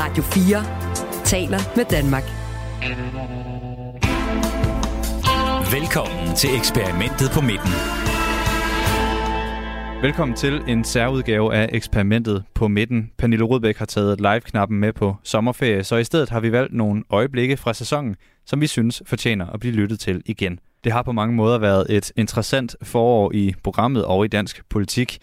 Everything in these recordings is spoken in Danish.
Radio 4 taler med Danmark. Velkommen til eksperimentet på midten. Velkommen til en særudgave af eksperimentet på midten. Pernille Rudbæk har taget live-knappen med på sommerferie, så i stedet har vi valgt nogle øjeblikke fra sæsonen, som vi synes fortjener at blive lyttet til igen. Det har på mange måder været et interessant forår i programmet og i dansk politik.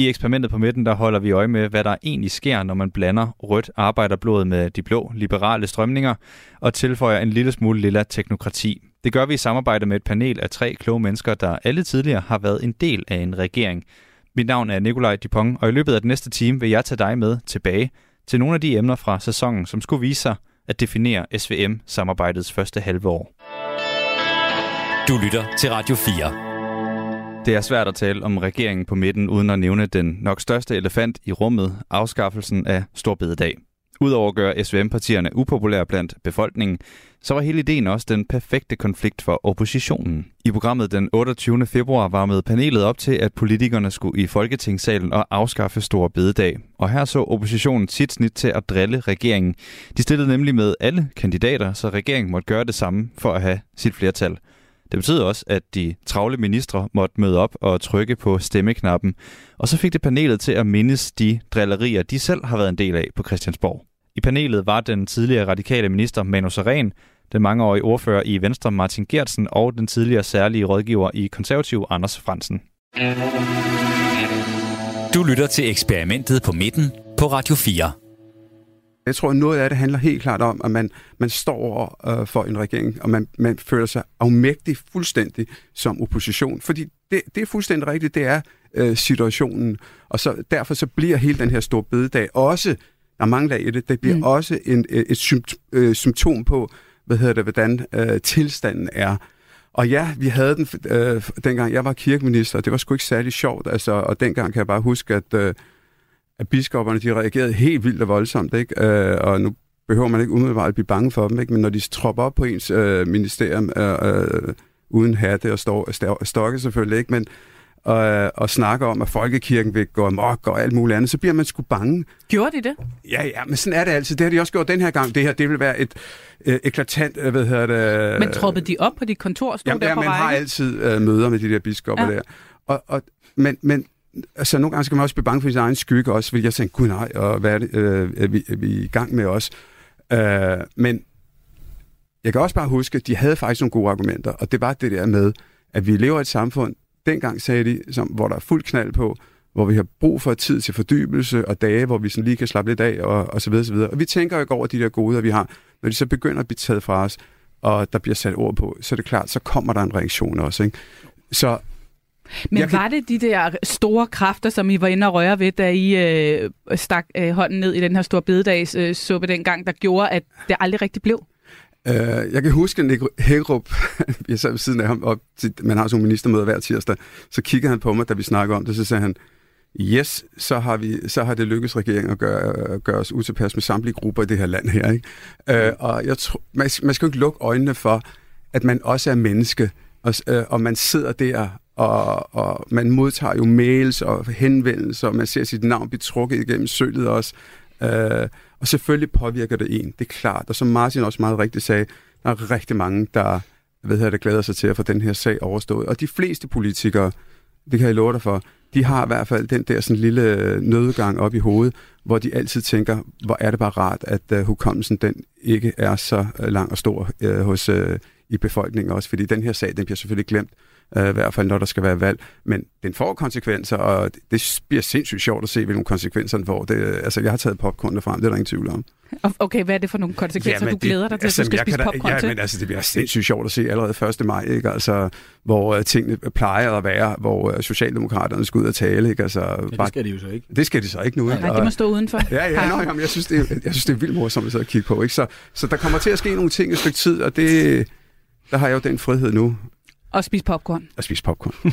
I eksperimentet på midten, der holder vi øje med, hvad der egentlig sker, når man blander rødt arbejderblod med de blå liberale strømninger og tilføjer en lille smule lilla teknokrati. Det gør vi i samarbejde med et panel af tre kloge mennesker, der alle tidligere har været en del af en regering. Mit navn er Nikolaj Dupont, og i løbet af den næste time vil jeg tage dig med tilbage til nogle af de emner fra sæsonen, som skulle vise sig at definere SVM-samarbejdets første halve år. Du lytter til Radio 4. Det er svært at tale om regeringen på midten, uden at nævne den nok største elefant i rummet, afskaffelsen af Storbededag. Udover at gøre SVM-partierne upopulære blandt befolkningen, så var hele ideen også den perfekte konflikt for oppositionen. I programmet den 28. februar varmede panelet op til, at politikerne skulle i Folketingssalen og afskaffe Store Bededag. Og her så oppositionen sit snit til at drille regeringen. De stillede nemlig med alle kandidater, så regeringen måtte gøre det samme for at have sit flertal. Det betyder også, at de travle ministre måtte møde op og trykke på stemmeknappen. Og så fik det panelet til at mindes de drillerier, de selv har været en del af på Christiansborg. I panelet var den tidligere radikale minister Manu Saren, den mangeårige ordfører i Venstre Martin Gertsen og den tidligere særlige rådgiver i konservativ Anders Fransen. Du lytter til eksperimentet på midten på Radio 4. Jeg tror, at noget af det handler helt klart om, at man, man står øh, for en regering, og man, man føler sig afmægtig fuldstændig som opposition. Fordi det, det er fuldstændig rigtigt, det er øh, situationen. Og så derfor så bliver hele den her store bededag også, der er mange lag i det, det bliver mm. også en, et sympt, øh, symptom på, hvad hedder det, hvordan øh, tilstanden er. Og ja, vi havde den, øh, dengang jeg var kirkeminister, det var sgu ikke særlig sjovt, altså, og dengang kan jeg bare huske, at, øh, at biskopperne, de reagerede helt vildt og voldsomt, ikke? Øh, og nu behøver man ikke umiddelbart at blive bange for dem, ikke? men når de tropper op på ens øh, ministerium, øh, øh, uden hatte og stor, stokke selvfølgelig ikke, men og, og snakker om, at folkekirken vil gå amok og alt muligt andet, så bliver man sgu bange. Gjorde de det? Ja, ja, men sådan er det altid. Det har de også gjort den her gang. Det her, det vil være et øh, eklatant, øh, hvad hedder det... Men troppede de op på dit kontor og stod jamen, der ja, på man har altid øh, møder med de der biskopper ja. der. Og, og, men, men altså, nogle gange skal man også blive bange for sin egen skygge også, fordi jeg tænker, gud nej, og hvad er, det, øh, er, vi, er vi i gang med os? Øh, men jeg kan også bare huske, at de havde faktisk nogle gode argumenter, og det var det der med, at vi lever i et samfund, dengang sagde de, som, hvor der er fuld knald på, hvor vi har brug for tid til fordybelse og dage, hvor vi sådan lige kan slappe lidt af og, og så videre, så videre. Og vi tænker jo ikke over de der goder, vi har. Når de så begynder at blive taget fra os, og der bliver sat ord på, så er det klart, så kommer der en reaktion også. Ikke? Så men jeg var det de der store kræfter, som I var inde og røre ved, da I øh, stak øh, hånden ned i den her store bededags øh, suppe dengang, der gjorde, at det aldrig rigtig blev? Uh, jeg kan huske, at Hækkerup, jeg sad ved siden af ham, og man har sådan en ministermøde hver tirsdag, så kiggede han på mig, da vi snakkede om det, så sagde han, yes, så har, vi, så har det lykkes regeringen at gøre, gøre os utilpas med samtlige grupper i det her land her. Ikke? Uh, og jeg tror, man, man skal jo ikke lukke øjnene for, at man også er menneske, og, uh, og man sidder der, og, og man modtager jo mails og henvendelser, og man ser sit navn blive trukket igennem sølet også. Øh, og selvfølgelig påvirker det en, det er klart. Og som Martin også meget rigtigt sagde, der er rigtig mange, der ved her, der glæder sig til at få den her sag overstået. Og de fleste politikere, det kan jeg love dig for, de har i hvert fald den der sådan lille øh, nødgang op i hovedet, hvor de altid tænker, hvor er det bare rart, at uh, hukommelsen den ikke er så uh, lang og stor uh, hos uh, i befolkningen også, fordi den her sag, den bliver selvfølgelig glemt, uh, i hvert fald når der skal være valg, men den får konsekvenser, og det bliver sindssygt sjovt at se, hvilke konsekvenser den får. Det, altså, jeg har taget popcorn frem, det er der ingen tvivl om. Okay, hvad er det for nogle konsekvenser, ja, du glæder det, dig til, altså, at du skal spise popcorn ja, til? men altså, det bliver sindssygt sjovt at se allerede 1. maj, ikke? Altså, hvor uh, tingene plejer at være, hvor uh, Socialdemokraterne skal ud og tale. Ikke? Altså, ja, det skal de jo så ikke. Det skal de så ikke nu. Nej, de må stå udenfor. Ja, ja, nej, jamen, jeg, synes, det er, jeg synes, det er vildt morsomt at sidde og kigge på. Ikke? Så, så der kommer til at ske nogle ting i et stykke tid, og det, der har jeg jo den frihed nu. Og spise popcorn. At spise popcorn.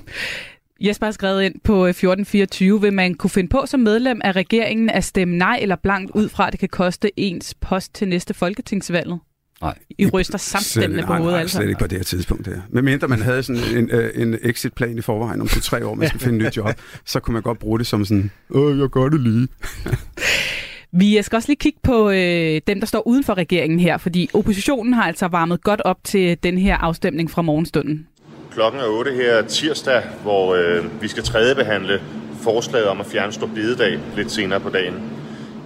Jesper har skrevet ind på 1424, vil man kunne finde på som medlem af regeringen at stemme nej eller blankt ud fra, at det kan koste ens post til næste folketingsvalget? Nej. I ryster samstemmende på hovedet, altså? slet ikke på det her tidspunkt. Der. Men mindre man havde sådan en, en exit-plan i forvejen om to-tre år, man skal finde en ny job, så kunne man godt bruge det som sådan, åh, jeg gør det lige. Vi skal også lige kigge på øh, dem, der står uden for regeringen her, fordi oppositionen har altså varmet godt op til den her afstemning fra morgenstunden. Klokken er 8 her tirsdag, hvor øh, vi skal tredjebehandle forslaget om at fjerne stor bededag lidt senere på dagen.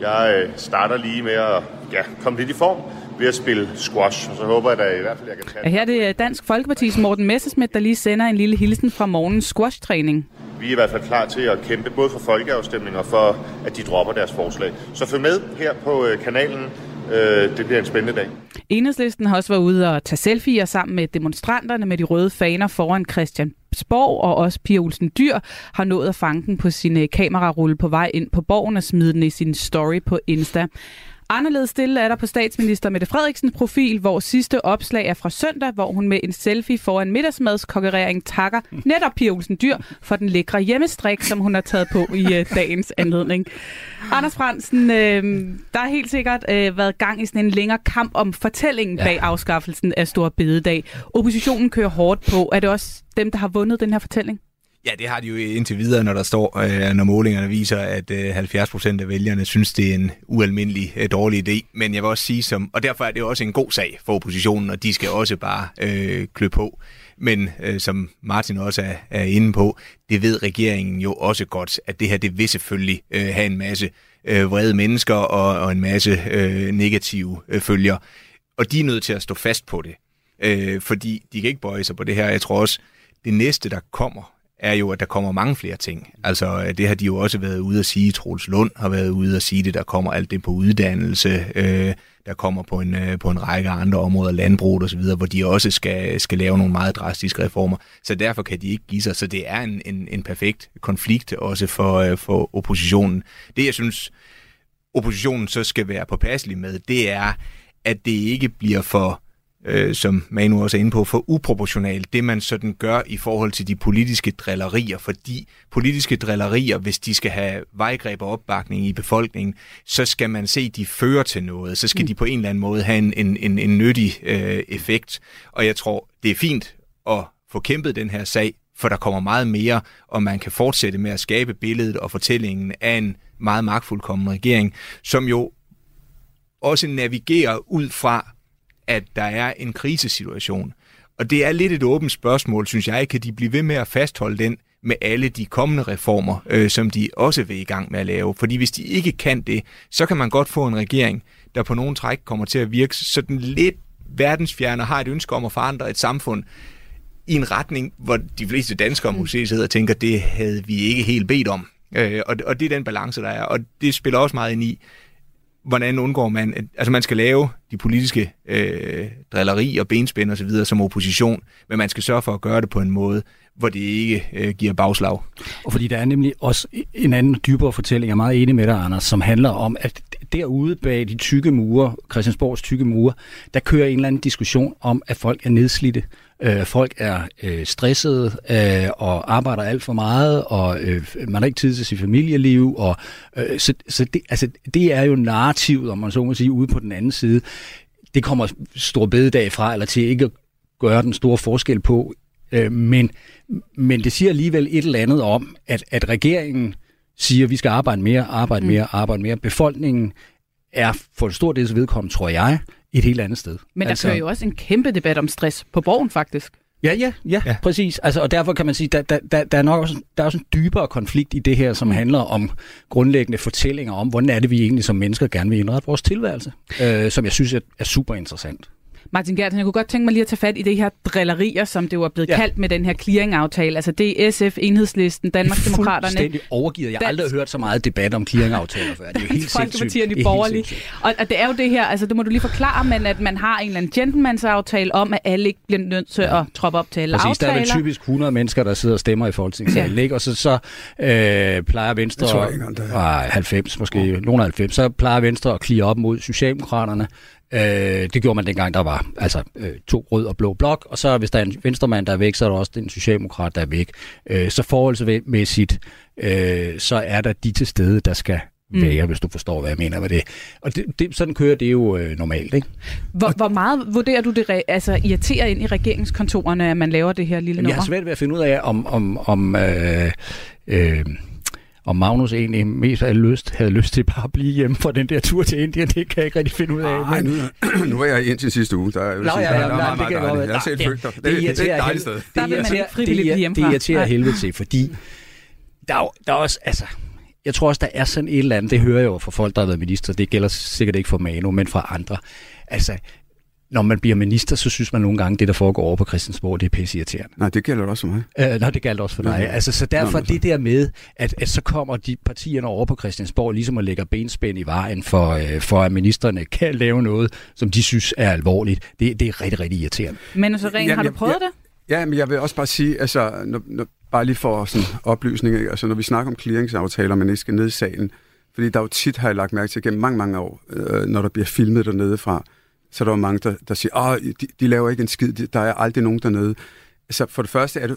Jeg øh, starter lige med at ja, komme lidt i form ved at spille squash, og så håber jeg da i hvert fald, jeg kan tage Ja, her er det Dansk Folkeparti's Morten Messersmith, der lige sender en lille hilsen fra morgens squash-træning. Vi er i hvert fald klar til at kæmpe både for folkeafstemninger og for, at de dropper deres forslag. Så følg med her på øh, kanalen. Øh, det bliver en spændende dag. Enhedslisten har også været ude og tage selfies sammen med demonstranterne med de røde faner foran Christian Christiansborg, og også Pia Olsen Dyr har nået at fange den på sin øh, kamerarulle på vej ind på borgen og smide den i sin story på Insta. Anderledes stille er der på statsminister Mette Frederiksens profil, hvor sidste opslag er fra søndag, hvor hun med en selfie foran middagsmadskokkerering takker netop Pia Olsen Dyr for den lækre hjemmestrik, som hun har taget på i øh, dagens anledning. Anders Fransen, øh, der har helt sikkert øh, været gang i sådan en længere kamp om fortællingen bag afskaffelsen af Stor Bededag. Oppositionen kører hårdt på. Er det også dem, der har vundet den her fortælling? Ja, det har de jo indtil videre, når der står, øh, når målingerne viser, at øh, 70 procent af vælgerne synes, det er en ualmindelig øh, dårlig idé. Men jeg vil også sige, som, og derfor er det jo også en god sag for oppositionen, og de skal også bare øh, klø på. Men øh, som Martin også er, er inde på, det ved regeringen jo også godt, at det her, det vil selvfølgelig øh, have en masse øh, vrede mennesker og, og en masse øh, negative øh, følger. Og de er nødt til at stå fast på det, øh, fordi de kan ikke bøje sig på det her. Jeg tror også, det næste, der kommer, er jo, at der kommer mange flere ting. Altså, øh, det har de jo også været ude at sige. Troels Lund har været ude at sige det. Der kommer alt det på uddannelse. Øh, der kommer på en, øh, på en række andre områder, landbrug og så videre, hvor de også skal, skal lave nogle meget drastiske reformer. Så derfor kan de ikke give sig. Så det er en, en, en perfekt konflikt også for, øh, for oppositionen. Det, jeg synes, oppositionen så skal være påpasselig med, det er, at det ikke bliver for øh, som Manu også er inde på, for uproportionalt, det man sådan gør i forhold til de politiske drillerier, fordi politiske drillerier, hvis de skal have vejgreb og opbakning i befolkningen, så skal man se, at de fører til noget, så skal mm. de på en eller anden måde have en, en, en, en nyttig øh, effekt. Og jeg tror, det er fint at få kæmpet den her sag, for der kommer meget mere, og man kan fortsætte med at skabe billedet og fortællingen af en meget magtfuldkommen regering, som jo også navigerer ud fra, at der er en krisesituation. Og det er lidt et åbent spørgsmål, synes jeg. Kan de blive ved med at fastholde den med alle de kommende reformer, øh, som de også vil i gang med at lave? Fordi hvis de ikke kan det, så kan man godt få en regering, der på nogen træk kommer til at virke sådan lidt verdensfjerne har et ønske om at forandre et samfund i en retning, hvor de fleste danskere måske sidder og tænker, det havde vi ikke helt bedt om. Øh, og, og det er den balance, der er. Og det spiller også meget ind i, hvordan undgår man, at, altså man skal lave de politiske øh, drilleri og benspænd og så videre som opposition, men man skal sørge for at gøre det på en måde, hvor det ikke øh, giver bagslag. Og fordi der er nemlig også en anden dybere fortælling, jeg er meget enig med dig, Anders, som handler om, at derude bag de tykke mure, Christiansborgs tykke mure, der kører en eller anden diskussion om, at folk er nedslidte, øh, folk er øh, stressede øh, og arbejder alt for meget, og øh, man har ikke tid til sit familieliv, og øh, så, så det, altså, det er jo narrativet, om man så må sige, ude på den anden side. Det kommer stor bededag fra, eller til ikke at gøre den store forskel på, øh, men, men det siger alligevel et eller andet om, at, at regeringen siger, at vi skal arbejde mere, arbejde mere, arbejde mere. Befolkningen er for en stor dels vedkommende, tror jeg, et helt andet sted. Men der altså, kører jo også en kæmpe debat om stress på borgen, faktisk. Ja, ja, ja, ja. præcis. Altså, og derfor kan man sige, at der, der, der, er nok også, der er også en dybere konflikt i det her, som handler om grundlæggende fortællinger om, hvordan er det, vi egentlig som mennesker gerne vil indrette vores tilværelse, øh, som jeg synes er, er super interessant. Martin Gertsen, jeg kunne godt tænke mig lige at tage fat i det her drillerier, som det jo er blevet ja. kaldt med den her clearing-aftale. Altså det er SF, Enhedslisten, Danmarksdemokraterne. Fuldstændig overgivet. Jeg har aldrig hørt så meget debat om clearing-aftaler før. Det er jo helt sindssygt. de borgerlige. Og, og det er jo det her, altså det må du lige forklare, men at man har en eller anden gentleman's-aftale om, at alle ikke bliver nødt til ja. at troppe op til alle Præcis, aftaler. der er typisk 100 mennesker, der sidder og stemmer i Folketingssalen, ja. ikke? Og så, så øh, plejer Venstre... Jeg tror ikke, det er. 90 måske, oh. nogen 90. Så plejer Venstre at klire op mod Socialdemokraterne. Øh, det gjorde man dengang, der var altså øh, to rød og blå blok, og så hvis der er en venstremand, der er væk, så er der også den socialdemokrat, der er væk. Øh, så forholdsmæssigt, øh, så er der de til stede, der skal mm. være, hvis du forstår, hvad jeg mener med det. Og det, det, sådan kører det jo øh, normalt, ikke? Hvor, hvor meget vurderer du det altså, irriterer ind i regeringskontorerne, at man laver det her lille nummer? Jeg har svært ved at finde ud af, om, om, om øh, øh, om Magnus egentlig mest havde lyst, havde lyst til bare at blive hjemme fra den der tur til Indien, det kan jeg ikke rigtig finde ud af. Nej, nu, nu er jeg i Indien sidste uge. Der er, Nå, ja, ja, ja, meget, det kan jeg godt Jeg set flygter. Det, det, det, det er et dejligt sted. Det Der vil man irriterer, ikke frivilligt det, irriterer Nej. helvede til, fordi der er, jo- der er også, altså, jeg tror også, der er sådan et eller andet, det hører jeg jo fra folk, der har været minister, det gælder sikkert ikke for Manu, men fra andre. Altså, når man bliver minister, så synes man nogle gange, det der foregår over på Christiansborg, det er pisse irriterende. Nej, det gælder også for mig. Øh, nå, det galt også for dig. Ja. Altså, så derfor Nå, det der med, at, at så kommer de partierne over på Christiansborg ligesom og lægger benspænd i vejen for, øh, for at ministerne kan lave noget, som de synes er alvorligt. Det, det er rigtig, rigtig irriterende. Men så ren, Jamen, har du jeg- prøvet jeg- det? Ja, men jeg vil også bare sige, altså, når, når, bare lige for sådan oplysning, ikke? altså når vi snakker om clearingsaftaler, man ikke skal ned i salen, fordi der er jo tit, har jeg lagt mærke til gennem mange, mange år, øh, når der bliver filmet dernede fra, så der var mange, der, der siger, at de, de laver ikke en skid, der er aldrig nogen dernede. Så for det første er det,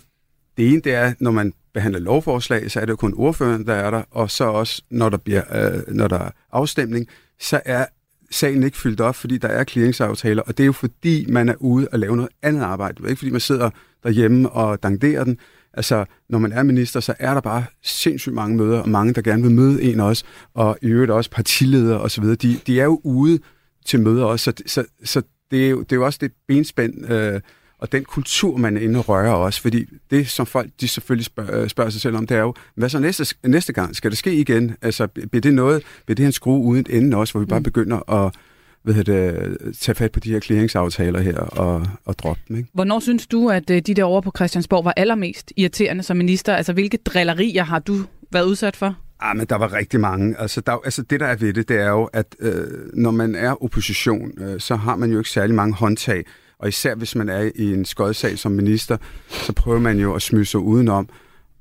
det ene det er, når man behandler lovforslag, så er det jo kun ordføreren, der er der, og så også, når der, bliver, øh, når der er afstemning, så er sagen ikke fyldt op, fordi der er clearingsaftaler, og det er jo fordi, man er ude og lave noget andet arbejde. Det er ikke fordi, man sidder derhjemme og danderer den. Altså, når man er minister, så er der bare sindssygt mange møder, og mange, der gerne vil møde en også, og i øvrigt også partiledere osv. De, de er jo ude til møder også, så, så, så det, er jo, det er jo også det benspænd, øh, og den kultur, man er inde og rører også, fordi det, som folk de selvfølgelig spørger, spørger sig selv om, det er jo, hvad så næste, næste gang? Skal det ske igen? Altså, bliver det noget, bliver det en skrue uden ende også, hvor vi bare begynder at hvad hedder det, tage fat på de her clearingsaftaler her og, og droppe dem, ikke? Hvornår synes du, at øh, de der over på Christiansborg var allermest irriterende som minister? Altså, hvilke drillerier har du været udsat for? Ah, men der var rigtig mange. Altså, der, er altså det, der er ved det, det er jo, at øh, når man er opposition, øh, så har man jo ikke særlig mange håndtag. Og især hvis man er i en skodsag som minister, så prøver man jo at smyge sig udenom.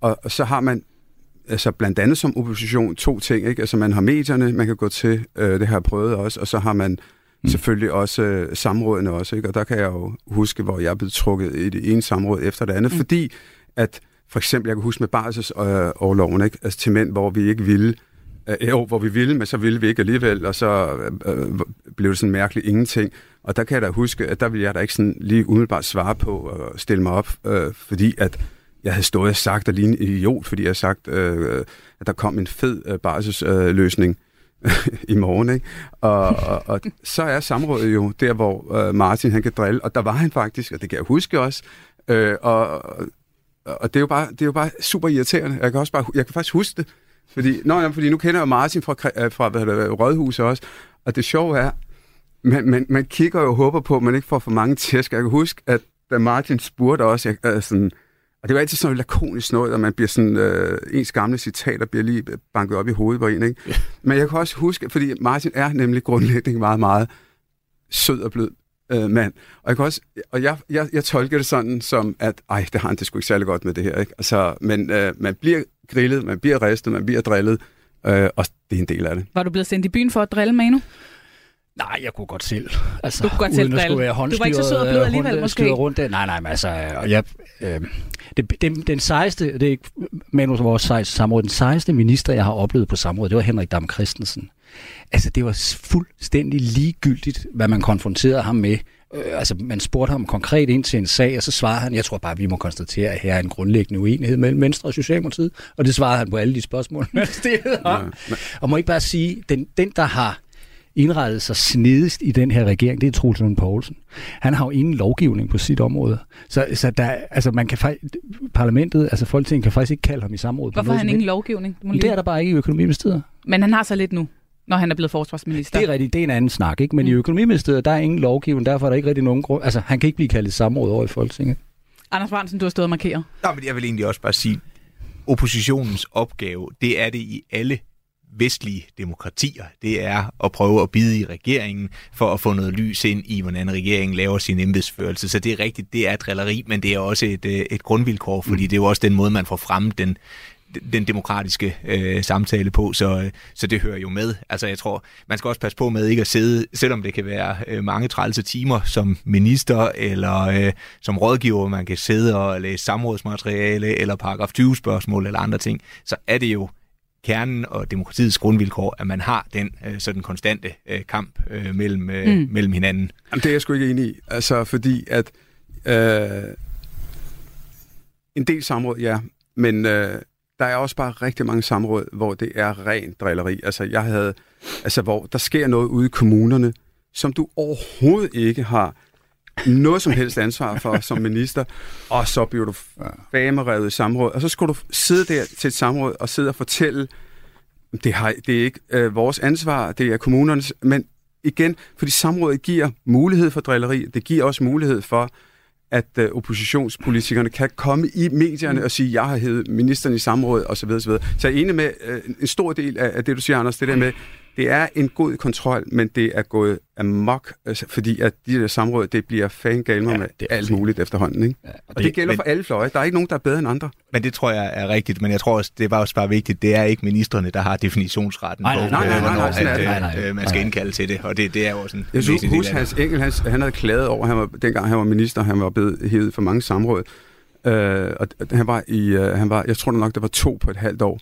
Og, og så har man altså blandt andet som opposition to ting. Ikke? Altså man har medierne, man kan gå til, øh, det har jeg prøvet også, og så har man mm. selvfølgelig også øh, samrådene også. Ikke? Og der kan jeg jo huske, hvor jeg er blevet trukket i det ene samråd efter det andet, mm. fordi at for eksempel, jeg kan huske med barselsoverloven, ikke? Altså til mænd, hvor vi ikke ville, øh, jo, hvor vi ville, men så ville vi ikke alligevel, og så øh, blev det sådan mærkeligt ingenting. Og der kan jeg da huske, at der ville jeg da ikke sådan lige umiddelbart svare på og stille mig op, øh, fordi at jeg havde stået og sagt og lignende en idiot, fordi jeg havde sagt, øh, at der kom en fed øh, barselsløsning øh, løsning i morgen. Ikke? Og, og, og så er samrådet jo der, hvor øh, Martin han kan drille, og der var han faktisk, og det kan jeg huske også, øh, og, og det er jo bare, det er jo bare super irriterende. Jeg kan også bare, jeg kan faktisk huske det, fordi, nå, jamen, fordi nu kender jeg Martin fra, øh, fra hvad det, Rådhuset også, og det sjove er, man, man, man kigger jo og håber på, at man ikke får for mange tæsk. Jeg kan huske, at da Martin spurgte også, jeg, øh, sådan, og det var altid sådan noget lakonisk noget, og man bliver sådan, øh, ens gamle citater bliver lige banket op i hovedet på en, ikke? Men jeg kan også huske, fordi Martin er nemlig grundlæggende meget, meget sød og blød øh, mand. Og jeg, kan også, og jeg, jeg, jeg tolker det sådan som, at ej, det har han det sgu ikke særlig godt med det her. Ikke? Altså, men øh, man bliver grillet, man bliver ristet, man bliver drillet, øh, og det er en del af det. Var du blevet sendt i byen for at drille Manu? Nej, jeg kunne godt selv. Altså, Du kunne godt selv drille. Du var ikke så sød og blød håndstyret, alligevel, rundt- måske? Rundt der. Nej, nej, men altså, og jeg, øh, det, den, den sejeste, det er ikke Manu, vores sejeste samråd, den sejeste minister, jeg har oplevet på samrådet, det var Henrik Dam Christensen. Altså, det var fuldstændig ligegyldigt, hvad man konfronterede ham med. Øh, altså, man spurgte ham konkret ind til en sag, og så svarede han, jeg tror bare, vi må konstatere, at her er en grundlæggende uenighed mellem Venstre og Socialdemokratiet. Og det svarede han på alle de spørgsmål, man stillede ham. Og må ikke bare sige, den, den der har indrettet sig snedigst i den her regering, det er Troels Lund Poulsen. Han har jo ingen lovgivning på sit område. Så, så der, altså man kan faktisk, parlamentet, altså Folketinget kan faktisk ikke kalde ham i samråd. Hvorfor har han ingen lovgivning? Men. Det er der bare ikke i økonomiministeriet. Men han har så lidt nu, når han er blevet forsvarsminister. Det er rigtigt, det er en anden snak, ikke? Men mm. i økonomiministeriet, der er ingen lovgivning, derfor er der ikke rigtig nogen grund. Altså, han kan ikke blive kaldt i samråd over i Folketinget. Anders Brandsen, du har stået og markeret. Nå, men jeg vil egentlig også bare sige, oppositionens opgave, det er det i alle vestlige demokratier. Det er at prøve at bide i regeringen for at få noget lys ind i, hvordan regeringen laver sin embedsførelse. Så det er rigtigt, det er drilleri, men det er også et, øh, et grundvilkår, fordi det er jo også den måde, man får frem den, den demokratiske øh, samtale på, så, øh, så det hører jo med. Altså jeg tror, man skal også passe på med ikke at sidde, selvom det kan være øh, mange trælse timer som minister eller øh, som rådgiver, man kan sidde og læse samrådsmateriale eller paragraf 20 spørgsmål eller andre ting, så er det jo kernen og demokratiets grundvilkår, at man har den øh, sådan konstante øh, kamp øh, mellem, øh, mm. mellem hinanden. Jamen, det er jeg sgu ikke enig i. Altså, fordi at øh, en del samråd, ja, men øh, der er også bare rigtig mange samråd, hvor det er ren drilleri. Altså, jeg havde, altså, hvor der sker noget ude i kommunerne, som du overhovedet ikke har noget som helst ansvar for som minister, og så bliver du famerevet i samråd, og så skulle du sidde der til et samråd og sidde og fortælle, det, har, det er ikke øh, vores ansvar, det er kommunernes, men igen, fordi samrådet giver mulighed for drilleri, det giver også mulighed for, at øh, oppositionspolitikerne kan komme i medierne og sige, jeg har hævet ministeren i samråd osv. Så, så jeg er enig med øh, en stor del af, af det, du siger, Anders, det der med, det er en god kontrol, men det er gået amok, altså, fordi at de der samråd, det bliver fangalmer ja, med det alt muligt efterhånden. Ikke? Ja, og, og det, det gælder men, for alle fløje. Der er ikke nogen, der er bedre end andre. Men det tror jeg er rigtigt, men jeg tror også, det var også bare vigtigt, det er ikke ministerne, der har definitionsretten nej, på, nej, nej, nej, nej, nej, nej, nej, at man skal indkalde til det, og det, det er jo en Jeg synes, husk, Hans Engel, han, han havde klaget over, han var, dengang han var minister, han var blevet hævet for mange samråd, øh, og han var i, øh, han var, jeg tror nok, der var to på et halvt år.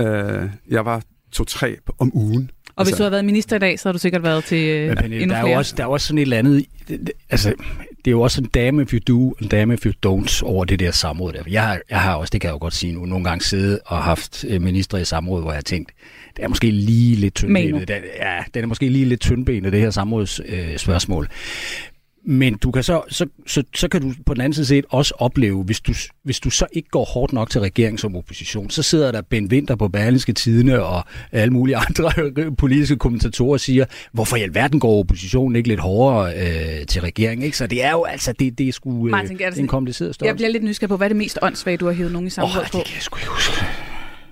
Øh, jeg var to-tre om ugen. Og altså, hvis du havde været minister i dag, så har du sikkert været til øh, ja, endnu der er, jo også, der er også sådan et eller andet... Det, det, altså, det er jo også en dame if you do, en dame if you don't over det der samråd. Der. Jeg, har, jeg har også, det kan jeg jo godt sige nu, nogle gange siddet og haft øh, minister i samråd, hvor jeg har tænkt, det er måske lige lidt tyndbenet. ja, den er måske lige lidt tyndbenet, det her samrådsspørgsmål. Øh, spørgsmål. Men du kan så, så, så, så kan du på den anden side set også opleve, hvis du, hvis du så ikke går hårdt nok til regering som opposition, så sidder der Ben Winter på Berlingske Tidene og alle mulige andre politiske kommentatorer siger, hvorfor i alverden går oppositionen ikke lidt hårdere øh, til regeringen? Ikke? Så det er jo altså, det, det er sgu øh, Martin, er en kompliceret størrelse. Jeg bliver lidt nysgerrig på, hvad er det mest åndssvage, du har hævet nogen i samråd oh, på? det kan jeg sgu ikke huske.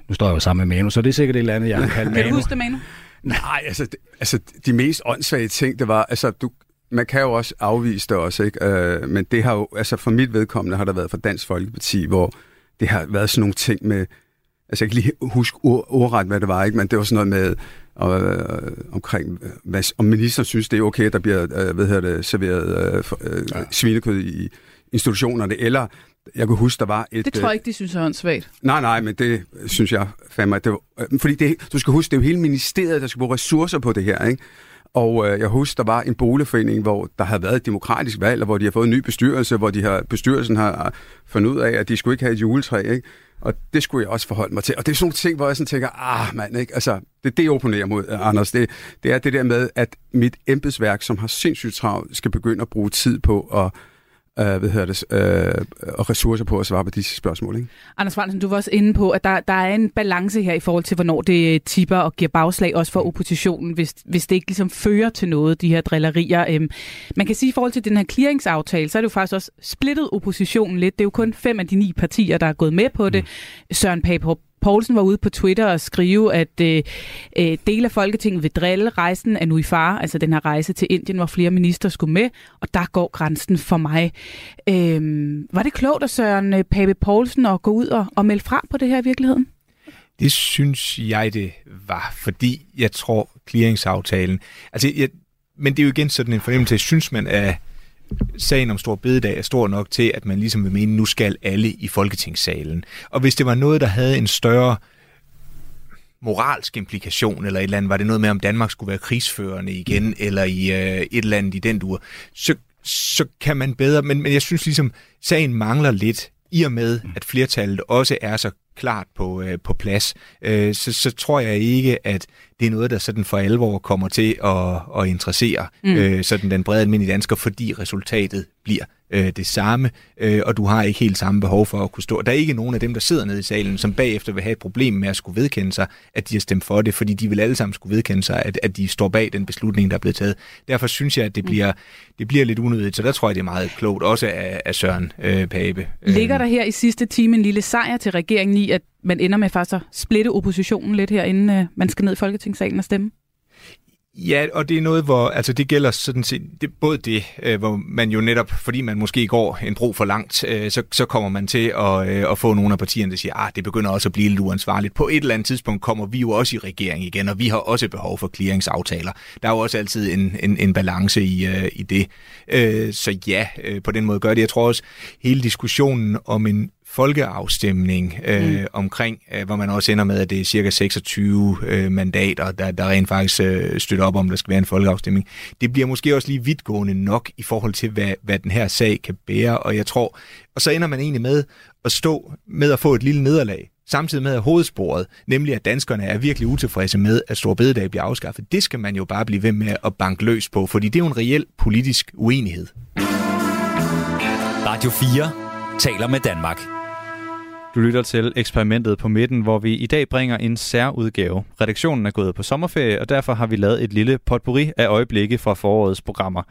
Nu står jeg jo sammen med Manu, så det er sikkert et eller andet, jeg kan kalde Manu. Kan du huske det, Manu? Nej, altså, altså de mest åndssvage ting, det var, altså du, man kan jo også afvise det også, ikke? Øh, men det har jo, altså for mit vedkommende har der været for Dansk Folkeparti, hvor det har været sådan nogle ting med, altså jeg kan lige huske ord, ordret, hvad det var, ikke? men det var sådan noget med, øh, omkring, hvad, om ministeren synes, det er okay, at der bliver øh, hvad hedder det, serveret øh, for, øh, ja. svinekød i institutionerne, eller jeg kunne huske, der var et... Det tror jeg ikke, de synes er åndssvagt. Nej, nej, men det synes jeg fandme, det var, øh, fordi det, du skal huske, det er jo hele ministeriet, der skal bruge ressourcer på det her, ikke? Og øh, jeg husker, der var en boligforening, hvor der havde været et demokratisk valg, og hvor de har fået en ny bestyrelse, hvor de har, bestyrelsen har øh, fundet ud af, at de skulle ikke have et juletræ, ikke? Og det skulle jeg også forholde mig til. Og det er sådan nogle ting, hvor jeg sådan tænker, ah mand, ikke? Altså, det det, opponerer mod, øh, Anders. Det, det er det der med, at mit embedsværk, som har sindssygt travlt, skal begynde at bruge tid på at øh, hvad hedder det, øh, og ressourcer på at svare på disse spørgsmål. Ikke? Anders Fransen, du var også inde på, at der, der er en balance her i forhold til, hvornår det tipper og giver bagslag også for oppositionen, hvis, hvis det ikke ligesom fører til noget, de her drillerier. Øhm, man kan sige, i forhold til den her clearingsaftale, så er det jo faktisk også splittet oppositionen lidt. Det er jo kun fem af de ni partier, der er gået med på det. Mm. Søren Pape Poulsen var ude på Twitter og skrive, at øh, øh, del af Folketinget vil drille rejsen af nu i far, altså den her rejse til Indien, hvor flere minister skulle med, og der går grænsen for mig. Øh, var det klogt af Søren øh, Pape Poulsen at gå ud og, og melde fra på det her i virkeligheden? Det synes jeg, det var, fordi jeg tror, clearingsaftalen... Altså, jeg, men det er jo igen sådan en fornemmelse, synes man, at sagen om Stor Bededag er stor nok til, at man ligesom vil mene, nu skal alle i Folketingssalen. Og hvis det var noget, der havde en større moralsk implikation, eller et eller andet, var det noget med, om Danmark skulle være krigsførende igen, eller i øh, et eller andet i den dur, så, så kan man bedre, men, men jeg synes ligesom, sagen mangler lidt, i og med, at flertallet også er så klart på, øh, på plads, øh, så, så tror jeg ikke, at det er noget, der sådan for alvor kommer til at, at interessere mm. øh, sådan den brede almindelige dansker, fordi resultatet bliver øh, det samme, øh, og du har ikke helt samme behov for at kunne stå. Der er ikke nogen af dem, der sidder nede i salen, som bagefter vil have et problem med at skulle vedkende sig, at de har stemt for det, fordi de vil alle sammen skulle vedkende sig, at, at de står bag den beslutning, der er blevet taget. Derfor synes jeg, at det mm. bliver, det bliver lidt unødigt, så der tror jeg, det er meget klogt, også af, af Søren øh, Pape. Ligger der her i sidste time en lille sejr til regeringen i, at man ender med faktisk at splitte oppositionen lidt her, inden øh, man skal ned i Folketingssalen og stemme? Ja, og det er noget, hvor altså det gælder sådan set det, både det, øh, hvor man jo netop, fordi man måske går en bro for langt, øh, så, så kommer man til at, øh, at få nogle af partierne, der siger, at ah, det begynder også at blive lidt uansvarligt. På et eller andet tidspunkt kommer vi jo også i regering igen, og vi har også behov for clearingsaftaler. Der er jo også altid en, en, en balance i, øh, i det. Øh, så ja, øh, på den måde gør det. Jeg tror også, hele diskussionen om en folkeafstemning øh, mm. omkring, øh, hvor man også ender med, at det er cirka 26 øh, mandater, der, der rent faktisk øh, støtter op om, der skal være en folkeafstemning. Det bliver måske også lige vidtgående nok i forhold til, hvad, hvad den her sag kan bære, og jeg tror, og så ender man egentlig med at stå med at få et lille nederlag, samtidig med hovedsporet, nemlig at danskerne er virkelig utilfredse med, at Stor Bededag bliver afskaffet. Det skal man jo bare blive ved med at banke løs på, fordi det er jo en reel politisk uenighed. Radio 4 taler med Danmark. Du lytter til eksperimentet på midten, hvor vi i dag bringer en særudgave. Redaktionen er gået på sommerferie, og derfor har vi lavet et lille potpourri af øjeblikke fra forårets programmer.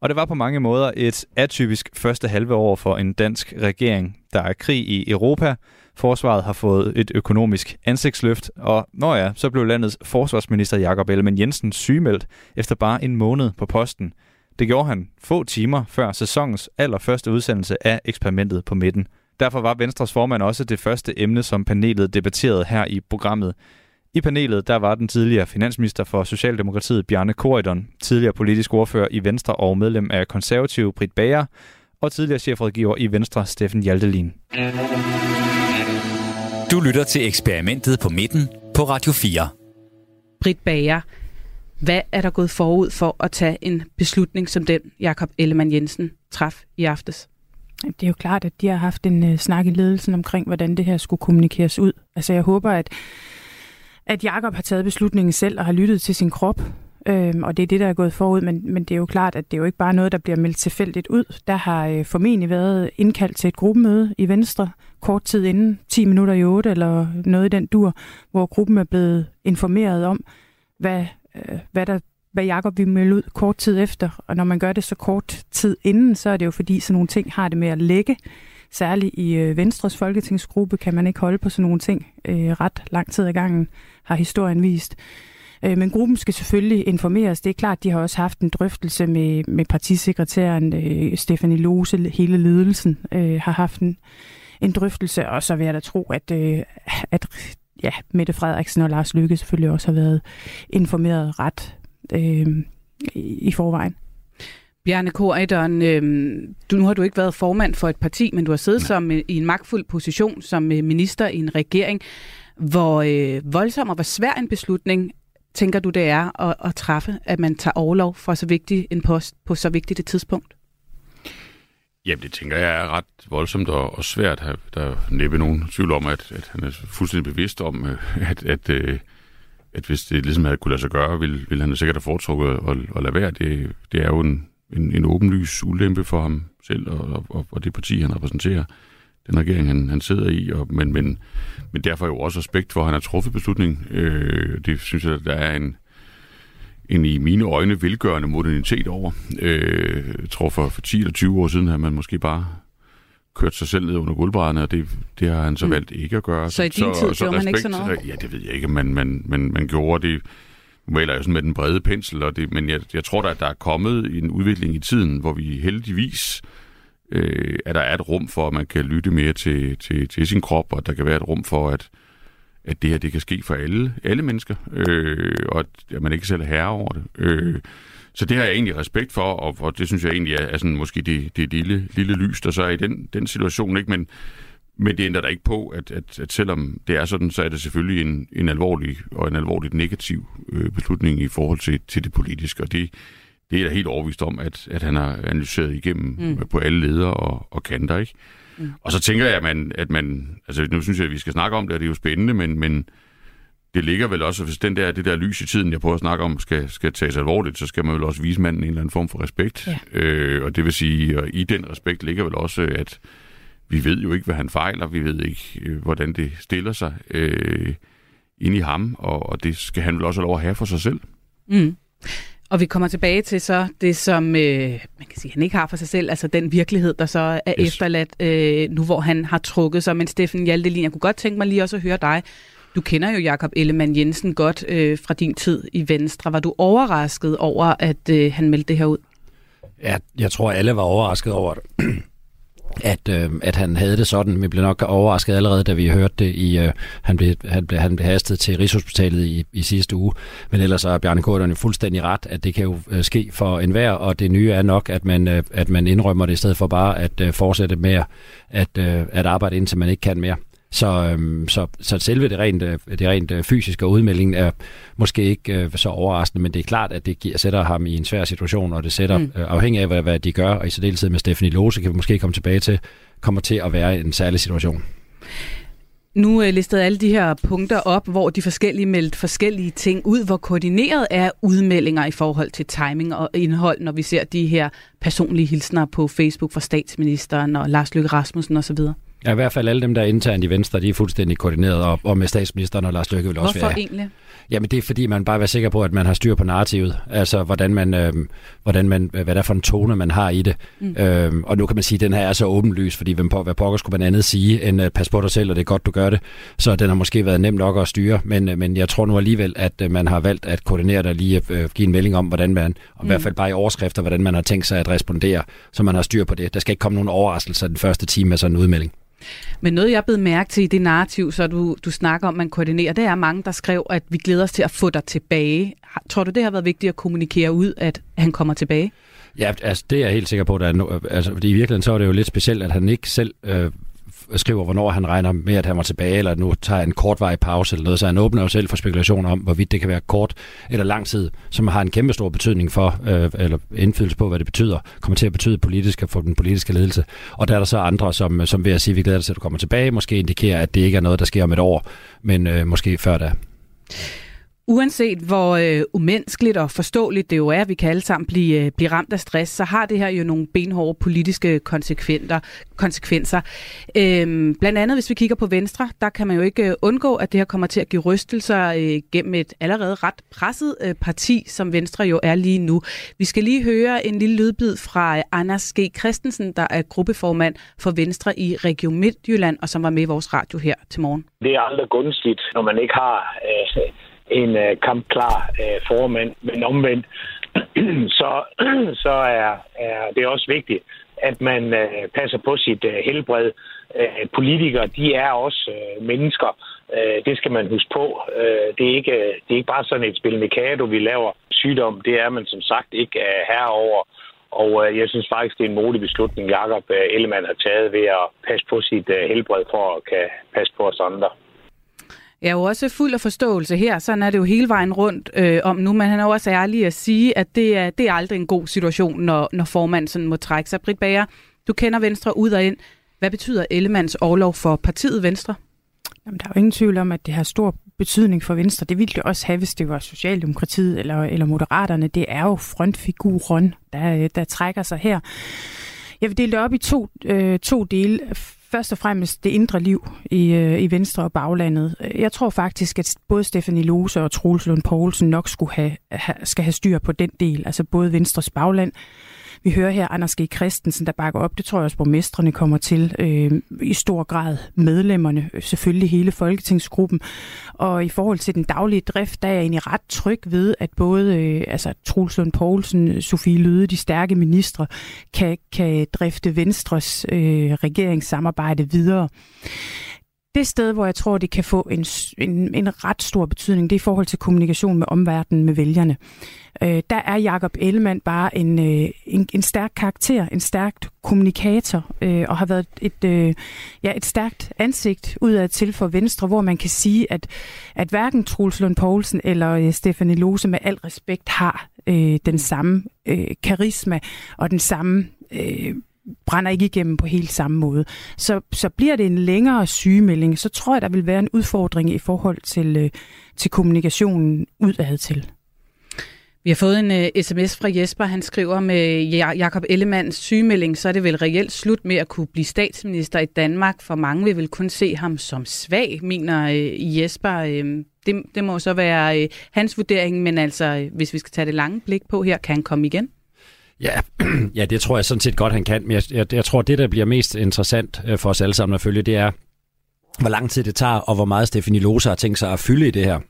Og det var på mange måder et atypisk første halve år for en dansk regering. Der er krig i Europa, forsvaret har fået et økonomisk ansigtsløft, og når ja, så blev landets forsvarsminister Jakob Ellemann Jensen sygemeldt efter bare en måned på posten. Det gjorde han få timer før sæsonens allerførste udsendelse af eksperimentet på midten. Derfor var Venstres formand også det første emne, som panelet debatterede her i programmet. I panelet der var den tidligere finansminister for Socialdemokratiet Bjarne Korydon, tidligere politisk ordfører i Venstre og medlem af konservative Britt Bager, og tidligere chefrådgiver i Venstre Steffen Hjaltelin. Du lytter til eksperimentet på midten på Radio 4. Britt Bager, hvad er der gået forud for at tage en beslutning som den, Jakob Ellemann Jensen traf i aftes? Det er jo klart, at de har haft en øh, snak i ledelsen omkring, hvordan det her skulle kommunikeres ud. Altså jeg håber, at, at Jakob har taget beslutningen selv og har lyttet til sin krop. Øhm, og det er det, der er gået forud, men, men det er jo klart, at det er jo ikke bare noget, der bliver meldt tilfældigt ud. Der har øh, formentlig været indkaldt til et gruppemøde i Venstre kort tid inden, 10 minutter i 8 eller noget i den dur, hvor gruppen er blevet informeret om, hvad, øh, hvad der hvad Jacob vil melde ud kort tid efter. Og når man gør det så kort tid inden, så er det jo fordi, sådan nogle ting har det med at lægge. Særligt i øh, Venstres folketingsgruppe kan man ikke holde på sådan nogle ting øh, ret lang tid ad gangen, har historien vist. Øh, men gruppen skal selvfølgelig informeres. Det er klart, de har også haft en drøftelse med, med partisekretæren øh, Stefanie Lose, hele ledelsen øh, har haft en, en drøftelse, og så vil jeg da tro, at, øh, at ja, Mette Frederiksen og Lars Lykke selvfølgelig også har været informeret ret øh, i forvejen. Bjarne Korydon, øh, du, nu har du ikke været formand for et parti, men du har siddet som, øh, i en magtfuld position som øh, minister i en regering. Hvor øh, voldsom og hvor svær en beslutning tænker du, det er at, at træffe, at man tager overlov for så vigtig en post på så vigtigt et tidspunkt? Jamen, det tænker jeg er ret voldsomt og, og svært. Der er næppe nogen tvivl om, at, at han er fuldstændig bevidst om, øh, at, at, øh, at hvis det ligesom havde kunne lade sig gøre, ville, ville han sikkert have foretrukket at, at lade være. Det, det er jo en, en, en åbenlys ulempe for ham selv og, og, og det parti, han repræsenterer den regering, han, han sidder i, og, men, men, men derfor jo også respekt for, at han har truffet beslutning. Øh, det synes jeg, der er en, en i mine øjne velgørende modernitet over. Øh, jeg tror for, for 10 eller 20 år siden havde man måske bare kørt sig selv ned under gulvbrædderne, og det, det har han så mm. valgt ikke at gøre. Så i din så, tid så, gjorde respekt, man ikke sådan noget? Ja, det ved jeg ikke, men man, man, man gjorde det maler jeg sådan med den brede pensel, og det, men jeg, jeg tror da, at der er kommet en udvikling i tiden, hvor vi heldigvis øh, at der er et rum for, at man kan lytte mere til, til, til sin krop, og der kan være et rum for, at, at det her det kan ske for alle, alle mennesker, øh, og at man ikke selv er herre over det. Øh, så det har jeg egentlig respekt for, og, og det synes jeg egentlig er, er sådan, måske det, det lille, lille lys, der så er i den, den situation. Ikke? Men, men det ændrer da ikke på, at, at, at selvom det er sådan, så er det selvfølgelig en, en alvorlig og en alvorligt negativ øh, beslutning i forhold til, til det politiske, og det, det er jeg helt overvist om, at, at han har analyseret igennem mm. på alle ledere og, og kanter, ikke? Mm. Og så tænker jeg, at man, at man, altså nu synes jeg, at vi skal snakke om det, og det er jo spændende, men, men det ligger vel også, hvis den der, det der lys i tiden, jeg prøver at snakke om, skal, skal tages alvorligt, så skal man vel også vise manden en eller anden form for respekt. Ja. Øh, og det vil sige, at i den respekt ligger vel også, at vi ved jo ikke, hvad han fejler, vi ved ikke, øh, hvordan det stiller sig øh, ind i ham, og, og det skal han vel også have lov at have for sig selv. Mm. Og vi kommer tilbage til så det, som øh, man kan sige, han ikke har for sig selv, altså den virkelighed, der så er yes. efterladt øh, nu, hvor han har trukket sig. Men Steffen Hjaltelin, jeg kunne godt tænke mig lige også at høre dig. Du kender jo Jakob Ellemann Jensen godt øh, fra din tid i Venstre. Var du overrasket over, at øh, han meldte det her ud? Ja, jeg tror, alle var overrasket over det at, øh, at han havde det sådan. Vi blev nok overrasket allerede, da vi hørte det i, øh, han, blev, han, blev, han blev hastet til Rigshospitalet i, i sidste uge. Men ellers er Bjarne Korten jo fuldstændig ret, at det kan jo øh, ske for enhver, og det nye er nok, at man, øh, at man indrømmer det i stedet for bare at øh, fortsætte med at, øh, at arbejde indtil man ikke kan mere. Så, øhm, så, så selve det rent, øh, det rent øh, fysiske udmeldingen er måske ikke øh, så overraskende, men det er klart, at det giver, sætter ham i en svær situation, og det sætter, mm. øh, afhængig af, hvad, hvad de gør, og i særdeleshed med Stephanie Lose, kan vi måske komme tilbage til, kommer til at være en særlig situation. Nu øh, listede alle de her punkter op, hvor de forskellige meldt forskellige ting ud. Hvor koordineret er udmeldinger i forhold til timing og indhold, når vi ser de her personlige hilsner på Facebook fra statsministeren og Lars Løkke Rasmussen osv.? Ja, i hvert fald alle dem, der er internt i Venstre, de er fuldstændig koordineret, og, og med statsministeren og Lars Løkke vil også Hvorfor være. egentlig? Jamen det er fordi, man bare vil sikker på, at man har styr på narrativet. Altså hvordan man, øh, hvordan man, hvad der er for en tone, man har i det. Mm. Øhm, og nu kan man sige, at den her er så åbenlys, fordi hvem på, hvad pokker skulle man andet sige, end at pas på dig selv, og det er godt, du gør det. Så den har måske været nem nok at styre, men, øh, men jeg tror nu alligevel, at øh, man har valgt at koordinere det og lige øh, give en melding om, hvordan man, og mm. i hvert fald bare i overskrifter, hvordan man har tænkt sig at respondere, så man har styr på det. Der skal ikke komme nogen overraskelser den første time med sådan en udmelding. Men noget, jeg blev mærke til i det narrativ, så du, du snakker om, man koordinerer, det er mange, der skrev, at vi glæder os til at få dig tilbage. Tror du, det har været vigtigt at kommunikere ud, at han kommer tilbage? Ja, altså det er jeg helt sikker på. Der er no, altså, fordi i virkeligheden så er det jo lidt specielt, at han ikke selv øh, skriver, hvornår han regner med, at han var tilbage, eller nu tager en kortvarig pause eller noget, så han åbner jo selv for spekulationer om, hvorvidt det kan være kort eller lang tid, som har en kæmpe stor betydning for, øh, eller indflydelse på, hvad det betyder, kommer til at betyde politisk for den politiske ledelse. Og der er der så andre, som, som ved at sige, at vi glæder os til, at du kommer tilbage, måske indikerer, at det ikke er noget, der sker om et år, men øh, måske før da. Uanset hvor øh, umenneskeligt og forståeligt det jo er, at vi kan alle sammen blive, øh, blive ramt af stress, så har det her jo nogle benhårde politiske konsekvenser. konsekvenser. Øhm, blandt andet, hvis vi kigger på Venstre, der kan man jo ikke øh, undgå, at det her kommer til at give rystelser øh, gennem et allerede ret presset øh, parti, som Venstre jo er lige nu. Vi skal lige høre en lille lydbid fra øh, Anders G. Christensen, der er gruppeformand for Venstre i Region Midtjylland, og som var med i vores radio her til morgen. Det er aldrig gunstigt, når man ikke har... Øh en øh, kampklar øh, formand, men omvendt, så, så er, er det også vigtigt, at man øh, passer på sit øh, helbred. Øh, politikere, de er også øh, mennesker. Øh, det skal man huske på. Øh, det, er ikke, øh, det er ikke bare sådan et spil Mikado, vi laver sygdom. Det er man som sagt ikke øh, herover. Og øh, jeg synes faktisk, det er en modig beslutning, Jakob øh, Ellemann har taget ved at passe på sit øh, helbred for at kan passe på os andre. Jeg er jo også fuld af forståelse her, sådan er det jo hele vejen rundt øh, om nu, men han er jo også ærlig at sige, at det er, det er aldrig en god situation, når, når formanden sådan må trække sig. Britt Bager, du kender Venstre ud og ind. Hvad betyder Ellemands overlov for partiet Venstre? Jamen, der er jo ingen tvivl om, at det har stor betydning for Venstre. Det ville det også have, hvis det var Socialdemokratiet eller, eller Moderaterne. Det er jo frontfiguren, der, øh, der trækker sig her. Jeg vil dele det op i to, øh, to dele først og fremmest det indre liv i, øh, i Venstre og baglandet. Jeg tror faktisk, at både Stefanie Lose og Troels Lund Poulsen nok skulle have, have, skal have styr på den del, altså både Venstres bagland, vi hører her Anders G. Christensen, der bakker op. Det tror jeg også, borgmestrene kommer til. Øh, I stor grad medlemmerne, øh, selvfølgelig hele folketingsgruppen. Og i forhold til den daglige drift, der er jeg egentlig ret tryg ved, at både øh, altså, Truls Lund Poulsen, Sofie Løde, de stærke ministre, kan, kan drifte Venstres øh, regeringssamarbejde videre. Det sted, hvor jeg tror, det kan få en, en, en ret stor betydning, det er i forhold til kommunikation med omverdenen, med vælgerne. Øh, der er Jakob Ellemann bare en, øh, en, en stærk karakter, en stærkt kommunikator, øh, og har været et, øh, ja, et stærkt ansigt udad til for Venstre, hvor man kan sige, at, at hverken Troels Lund Poulsen eller øh, Stefanie Lose med al respekt har øh, den samme øh, karisma og den samme øh, brænder ikke igennem på helt samme måde. Så, så bliver det en længere sygemelding, så tror jeg, der vil være en udfordring i forhold til, øh, til kommunikationen udad til. Vi har fået en øh, uh, sms fra Jesper. Han skriver med Jakob Ellemands sygemelding, så er det vel reelt slut med at kunne blive statsminister i Danmark. For mange vil vel kun se ham som svag, mener uh, Jesper. Uh, det, det må så være uh, hans vurdering, men altså, uh, hvis vi skal tage det lange blik på her, kan han komme igen? Ja, ja, det tror jeg sådan set godt, han kan. Men jeg, jeg, jeg tror, det, der bliver mest interessant øh, for os alle sammen at følge, det er, hvor lang tid det tager, og hvor meget Stefanie Lose har tænkt sig at fylde i det her.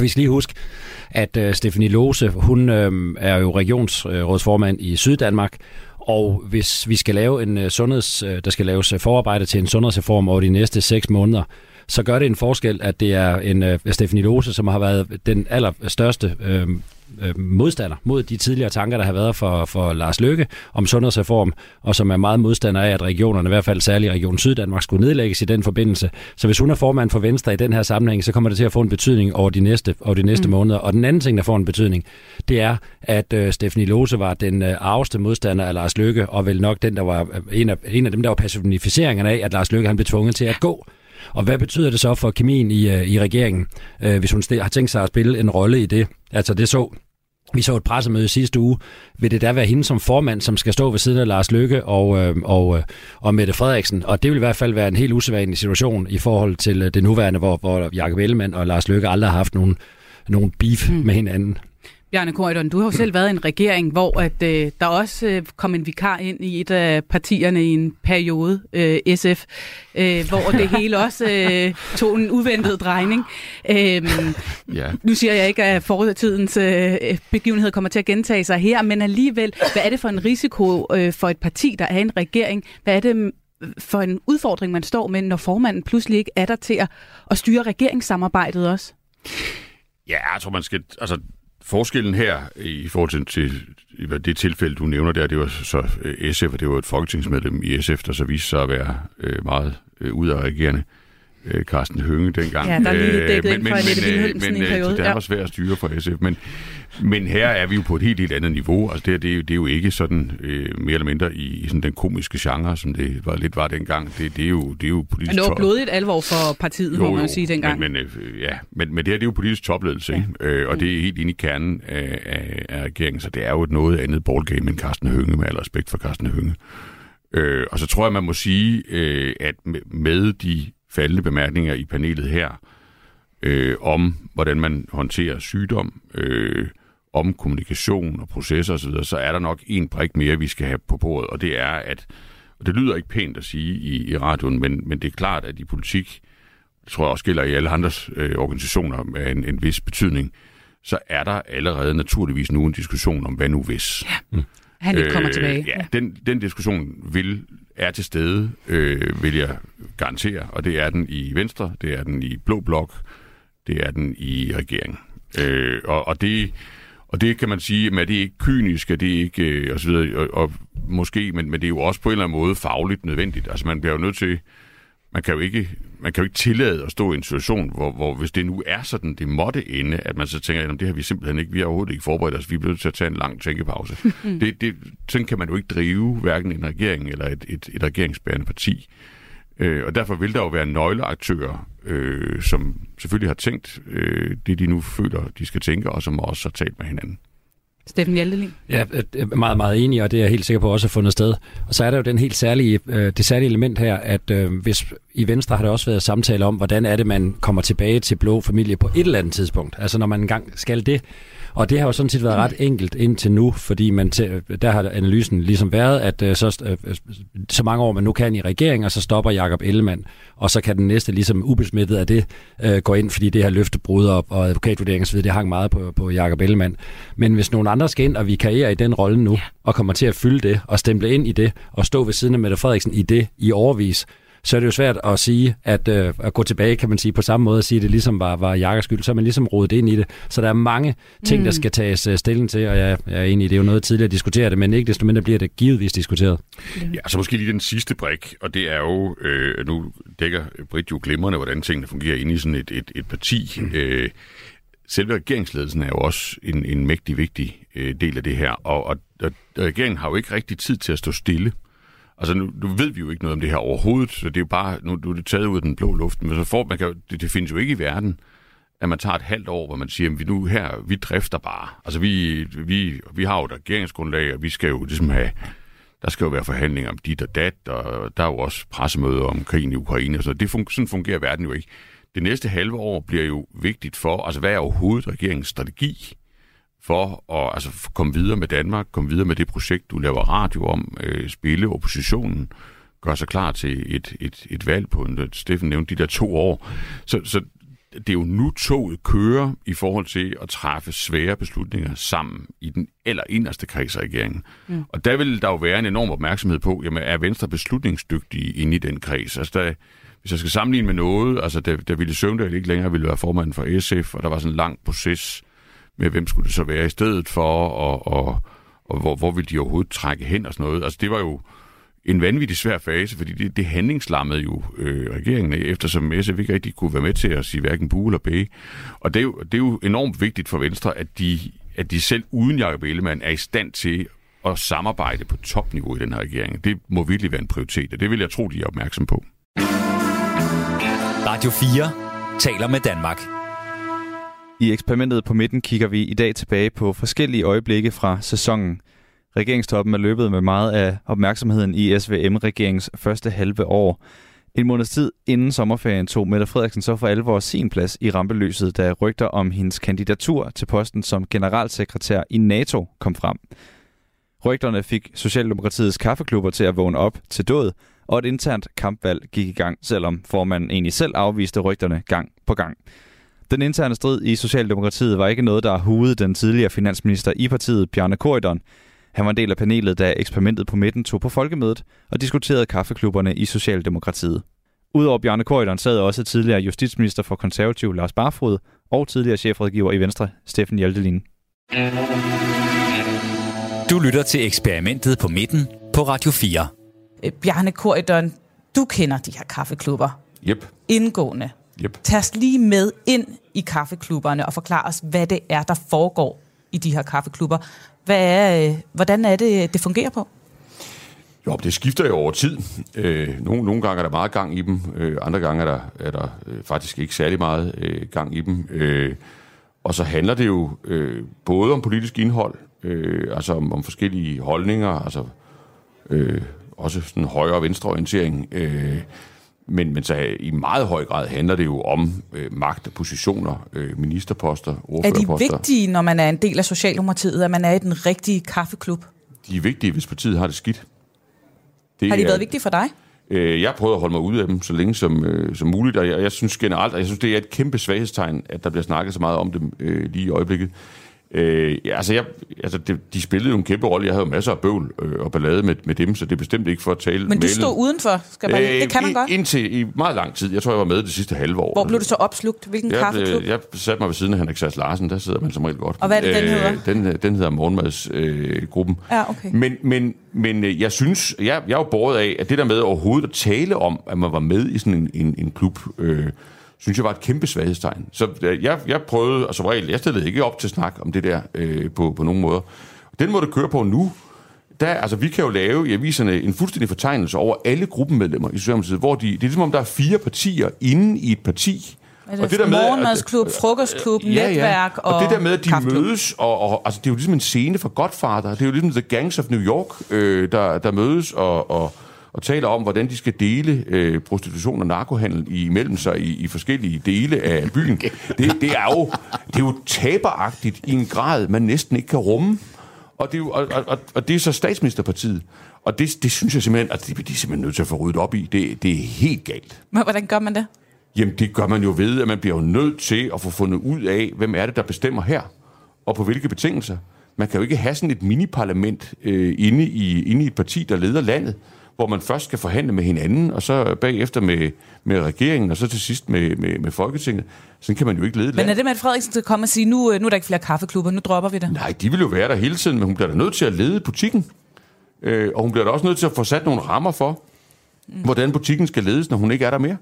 Vi skal lige huske, at øh, uh, Stefanie Lose, hun uh, er jo regionsrådsformand i Syddanmark, og hvis vi skal lave en uh, sundheds, uh, der skal laves forarbejde til en sundhedsreform over de næste seks måneder, så gør det en forskel, at det er en uh, Stefanie Lose, som har været den allerstørste uh, øh, modstander mod de tidligere tanker, der har været for, for Lars Løkke om sundhedsreform, og som er meget modstander af, at regionerne, i hvert fald særligt Region Syddanmark, skulle nedlægges i den forbindelse. Så hvis hun er formand for Venstre i den her sammenhæng, så kommer det til at få en betydning over de næste, over de næste mm. måneder. Og den anden ting, der får en betydning, det er, at øh, Stephanie Lose var den øh, arveste modstander af Lars Løkke, og vel nok den, der var øh, en af, en af dem, der var personificeringen af, at Lars Løkke han blev tvunget til at gå Og hvad betyder det så for kemien i, øh, i regeringen, øh, hvis hun har tænkt sig at spille en rolle i det? Altså det så vi så et pressemøde sidste uge. Vil det da være hende som formand, som skal stå ved siden af Lars Lykke og, øh, og, øh, og Mette Frederiksen? Og det vil i hvert fald være en helt usædvanlig situation i forhold til øh, det nuværende, hvor, hvor Jakob Ellemann og Lars Lykke aldrig har haft nogen, nogen beef mm. med hinanden. Bjarne Korydon, du har jo selv været i en regering, hvor at, øh, der også øh, kom en vikar ind i et af partierne i en periode, øh, SF, øh, hvor det hele også øh, tog en uventet drejning. Øh, ja. Nu siger jeg ikke, at fortidens øh, begivenhed kommer til at gentage sig her, men alligevel, hvad er det for en risiko øh, for et parti, der er en regering? Hvad er det for en udfordring, man står med, når formanden pludselig ikke er der til at, at styre regeringssamarbejdet også? Ja, jeg tror, man skal... Altså, Forskellen her i forhold til, til i det tilfælde, du nævner der, det var så øh, SF, og det var et folketingsmedlem i SF, der så viste sig at være øh, meget øh, ud af regerende. Øh, Carsten Hønge dengang. Ja, der er lige dækket øh, men, ind for men, men, men, i en periode. Det er ja. svært at styre for SF, men, men her er vi jo på et helt, helt andet niveau. Altså det, her, det, er, jo, det er jo ikke sådan øh, mere eller mindre i, i sådan den komiske genre, som det var, lidt var dengang. Det, det, er, jo, det er jo politisk... Men det var blodigt alvor for partiet, jo, må man jo sige dengang. Men, men, øh, ja, men, men det her det er jo politisk topledelse, ja. ikke? Øh, og mm. det er helt inde i kernen af, af, af regeringen, så det er jo et noget andet ballgame end Carsten Hønge, med al respekt for Carsten Hønge. Øh, og så tror jeg, man må sige, øh, at med de faldende bemærkninger i panelet her, øh, om hvordan man håndterer sygdom, øh, om kommunikation og processer osv., så er der nok en brik mere, vi skal have på bordet, og det er, at, og det lyder ikke pænt at sige i, i radioen, men, men det er klart, at i politik, det tror jeg også gælder i alle andre øh, organisationer med en, en vis betydning, så er der allerede naturligvis nu en diskussion om, hvad nu hvis. Ja. Mm. Han ikke kommer øh, tilbage. Ja, ja. Den, den diskussion vil er til stede, øh, vil jeg garantere, og det er den i Venstre, det er den i Blå Blok, det er den i regeringen. Øh, og, og det og det kan man sige, at det er ikke kynisk, er det er ikke, øh, og så videre, og, og måske, men, men det er jo også på en eller anden måde fagligt nødvendigt. Altså man bliver jo nødt til, man kan jo ikke, man kan jo ikke tillade at stå i en situation, hvor, hvor hvis det nu er sådan, det måtte ende, at man så tænker, at det har vi simpelthen ikke, vi har overhovedet ikke forberedt os, vi er nødt til at tage en lang tænkepause. det, det, sådan kan man jo ikke drive hverken en regering eller et, et, et regeringsbærende parti. Øh, og derfor vil der jo være nøgleaktører, øh, som selvfølgelig har tænkt øh, det, de nu føler, de skal tænke, og som også har talt med hinanden. Steffen Hjaltelin? Ja, øh, øh, meget, meget enig, og det er jeg helt sikker på også har fundet sted. Og så er der jo den helt særlige, øh, det særlige element her, at øh, hvis i Venstre har der også været samtale om, hvordan er det, man kommer tilbage til blå familie på et eller andet tidspunkt. Altså når man engang skal det, og det har jo sådan set været ret enkelt indtil nu, fordi man t- der har analysen ligesom været, at uh, så, uh, så mange år man nu kan i regering, og så stopper Jakob Ellemann, og så kan den næste ligesom ubesmittet af det uh, gå ind, fordi det her løftebrud og, og advokatvurdering osv., det hang meget på, på Jakob Ellemann. Men hvis nogen andre skal ind og vikariere i den rolle nu, og kommer til at fylde det, og stemple ind i det, og stå ved siden af Mette Frederiksen i det i overvis, så er det jo svært at sige, at, øh, at gå tilbage, kan man sige, på samme måde at sige, at det ligesom var, var Jakkers skyld. Så er man ligesom rodet ind i det. Så der er mange ting, mm. der skal tages uh, stilling til, og jeg, jeg er enig i, det er jo noget tidligere at diskutere det, men ikke desto mindre bliver det givetvis diskuteret. Ja, så måske lige den sidste brik, og det er jo, øh, nu dækker Britt jo glimrende, hvordan tingene fungerer inde i sådan et, et, et parti. Mm. Øh, selve regeringsledelsen er jo også en, en mægtig vigtig øh, del af det her, og, og, og regeringen har jo ikke rigtig tid til at stå stille. Altså, nu, nu ved vi jo ikke noget om det her overhovedet, så det er jo bare, nu, nu er det taget ud af den blå luft, men så får, man kan, det, det findes jo ikke i verden, at man tager et halvt år, hvor man siger, at vi nu her, vi drifter bare. Altså, vi, vi, vi har jo et regeringsgrundlag, og vi skal jo ligesom have, der skal jo være forhandlinger om dit og dat, og der er jo også pressemøder om krigen i Ukraine, så det fun- sådan fungerer verden jo ikke. Det næste halve år bliver jo vigtigt for, altså hvad er overhovedet regeringens strategi? For at altså, komme videre med Danmark, komme videre med det projekt, du laver radio om, øh, spille oppositionen, gør sig klar til et, et, et valg på, en, Steffen nævnte de der to år. Så, så det er jo nu toget kører i forhold til at træffe svære beslutninger sammen i den eller inderste kreds af regeringen. Mm. Og der vil der jo være en enorm opmærksomhed på, jamen er Venstre beslutningsdygtig inde i den kreds? Altså der, hvis jeg skal sammenligne med noget, altså da, da Ville Søvndal ikke længere ville være formand for SF, og der var sådan en lang proces med, hvem skulle det så være i stedet for, og, og, og hvor, hvor ville de overhovedet trække hen og sådan noget. Altså det var jo en vanvittig svær fase, fordi det, det handlingslammede jo øh, regeringen, eftersom SF ikke rigtig kunne være med til at sige hverken bu eller bæge. Og det er, jo, det er jo enormt vigtigt for Venstre, at de, at de selv uden Jacob Ellemann er i stand til at samarbejde på topniveau i den her regering. Det må virkelig være en prioritet, og det vil jeg tro, de er opmærksom på. Radio 4 taler med Danmark. I eksperimentet på midten kigger vi i dag tilbage på forskellige øjeblikke fra sæsonen. Regeringstoppen er løbet med meget af opmærksomheden i SVM-regeringens første halve år. En måneds tid inden sommerferien tog Mette Frederiksen så for alvor sin plads i rampelyset, da rygter om hendes kandidatur til posten som generalsekretær i NATO kom frem. Rygterne fik Socialdemokratiets kaffeklubber til at vågne op til død, og et internt kampvalg gik i gang, selvom formanden egentlig selv afviste rygterne gang på gang. Den interne strid i Socialdemokratiet var ikke noget, der huede den tidligere finansminister i partiet, Bjarne Korydon. Han var en del af panelet, da eksperimentet på midten tog på folkemødet og diskuterede kaffeklubberne i Socialdemokratiet. Udover Bjarne Korydon sad også tidligere justitsminister for konservativ Lars Barfod og tidligere chefrådgiver i Venstre, Steffen Hjaltelin. Du lytter til eksperimentet på midten på Radio 4. Øh, Bjarne Korydon, du kender de her kaffeklubber Yep. indgående. Yep. Tag os lige med ind i kaffeklubberne og forklar os, hvad det er, der foregår i de her kaffeklubber. Hvad er, øh, hvordan er det, det fungerer på? Jo, det skifter jo over tid. Øh, nogle, nogle gange er der meget gang i dem, øh, andre gange er der, er der øh, faktisk ikke særlig meget øh, gang i dem. Øh, og så handler det jo øh, både om politisk indhold, øh, altså om, om forskellige holdninger, altså øh, også sådan højre- og venstreorientering. Øh, men, men så i meget høj grad handler det jo om øh, magt positioner, øh, ministerposter, Er ordførerposter. de vigtige, når man er en del af Socialdemokratiet, at man er i den rigtige kaffeklub? De er vigtige, hvis partiet har det skidt. Det har de er- været vigtige for dig? Øh, jeg prøver at holde mig ude af dem så længe som, øh, som muligt, og jeg, jeg synes generelt, og jeg synes, det er et kæmpe svaghedstegn, at der bliver snakket så meget om dem øh, lige i øjeblikket. Øh, ja, altså, jeg, altså det, de spillede jo en kæmpe rolle. Jeg havde jo masser af bøvl øh, og ballade med, med dem, så det er bestemt ikke for at tale Men du stod udenfor, skal man, det kan man i- godt. Indtil i meget lang tid. Jeg tror, jeg var med det sidste halve år. Hvor blev du så opslugt? Hvilken jeg, kaffeklub? øh, jeg satte mig ved siden af Henrik Sass Larsen, der sidder man som regel godt. Og hvad er det, den hedder? Den, øh, den hedder Morgenmadsgruppen. Øh, gruppen. Ja, okay. Men, men, men øh, jeg synes, jeg, jeg er jo båret af, at det der med overhovedet at tale om, at man var med i sådan en, en, en klub, øh, synes jeg var et kæmpe svaghedstegn. Så øh, jeg, jeg prøvede, og som regel, jeg stillede ikke op til snak om det der øh, på, på nogen måder. Den må det køre på nu. Der, altså, vi kan jo lave i aviserne en fuldstændig fortegnelse over alle gruppemedlemmer i Socialdemokratiet, hvor de, det er ligesom om, der er fire partier inde i et parti. Er det, det morgenmadsklub, frokostklub, netværk og og det der med, at de kaffeklub? mødes, og, og altså, det er jo ligesom en scene for Godfather. Det er jo ligesom The Gangs of New York, øh, der, der mødes og, og, og taler om, hvordan de skal dele øh, prostitution og narkohandel imellem sig i, i forskellige dele af byen. Det, det, er jo, det er jo taberagtigt i en grad, man næsten ikke kan rumme. Og det er, jo, og, og, og det er så statsministerpartiet. Og det, det synes jeg simpelthen, at det, de er simpelthen nødt til at få ryddet op i. Det, det er helt galt. Men Hvordan gør man det? Jamen, det gør man jo ved, at man bliver jo nødt til at få fundet ud af, hvem er det, der bestemmer her, og på hvilke betingelser. Man kan jo ikke have sådan et miniparlament øh, inde, i, inde i et parti, der leder landet, hvor man først skal forhandle med hinanden, og så bagefter med, med regeringen, og så til sidst med, med, med Folketinget. Sådan kan man jo ikke lede Men land. er det med, at Frederiksen skal komme og sige, nu, øh, nu er der ikke flere kaffeklubber, nu dropper vi det? Nej, de vil jo være der hele tiden, men hun bliver da nødt til at lede butikken. Øh, og hun bliver da også nødt til at få sat nogle rammer for, mm. hvordan butikken skal ledes, når hun ikke er der mere.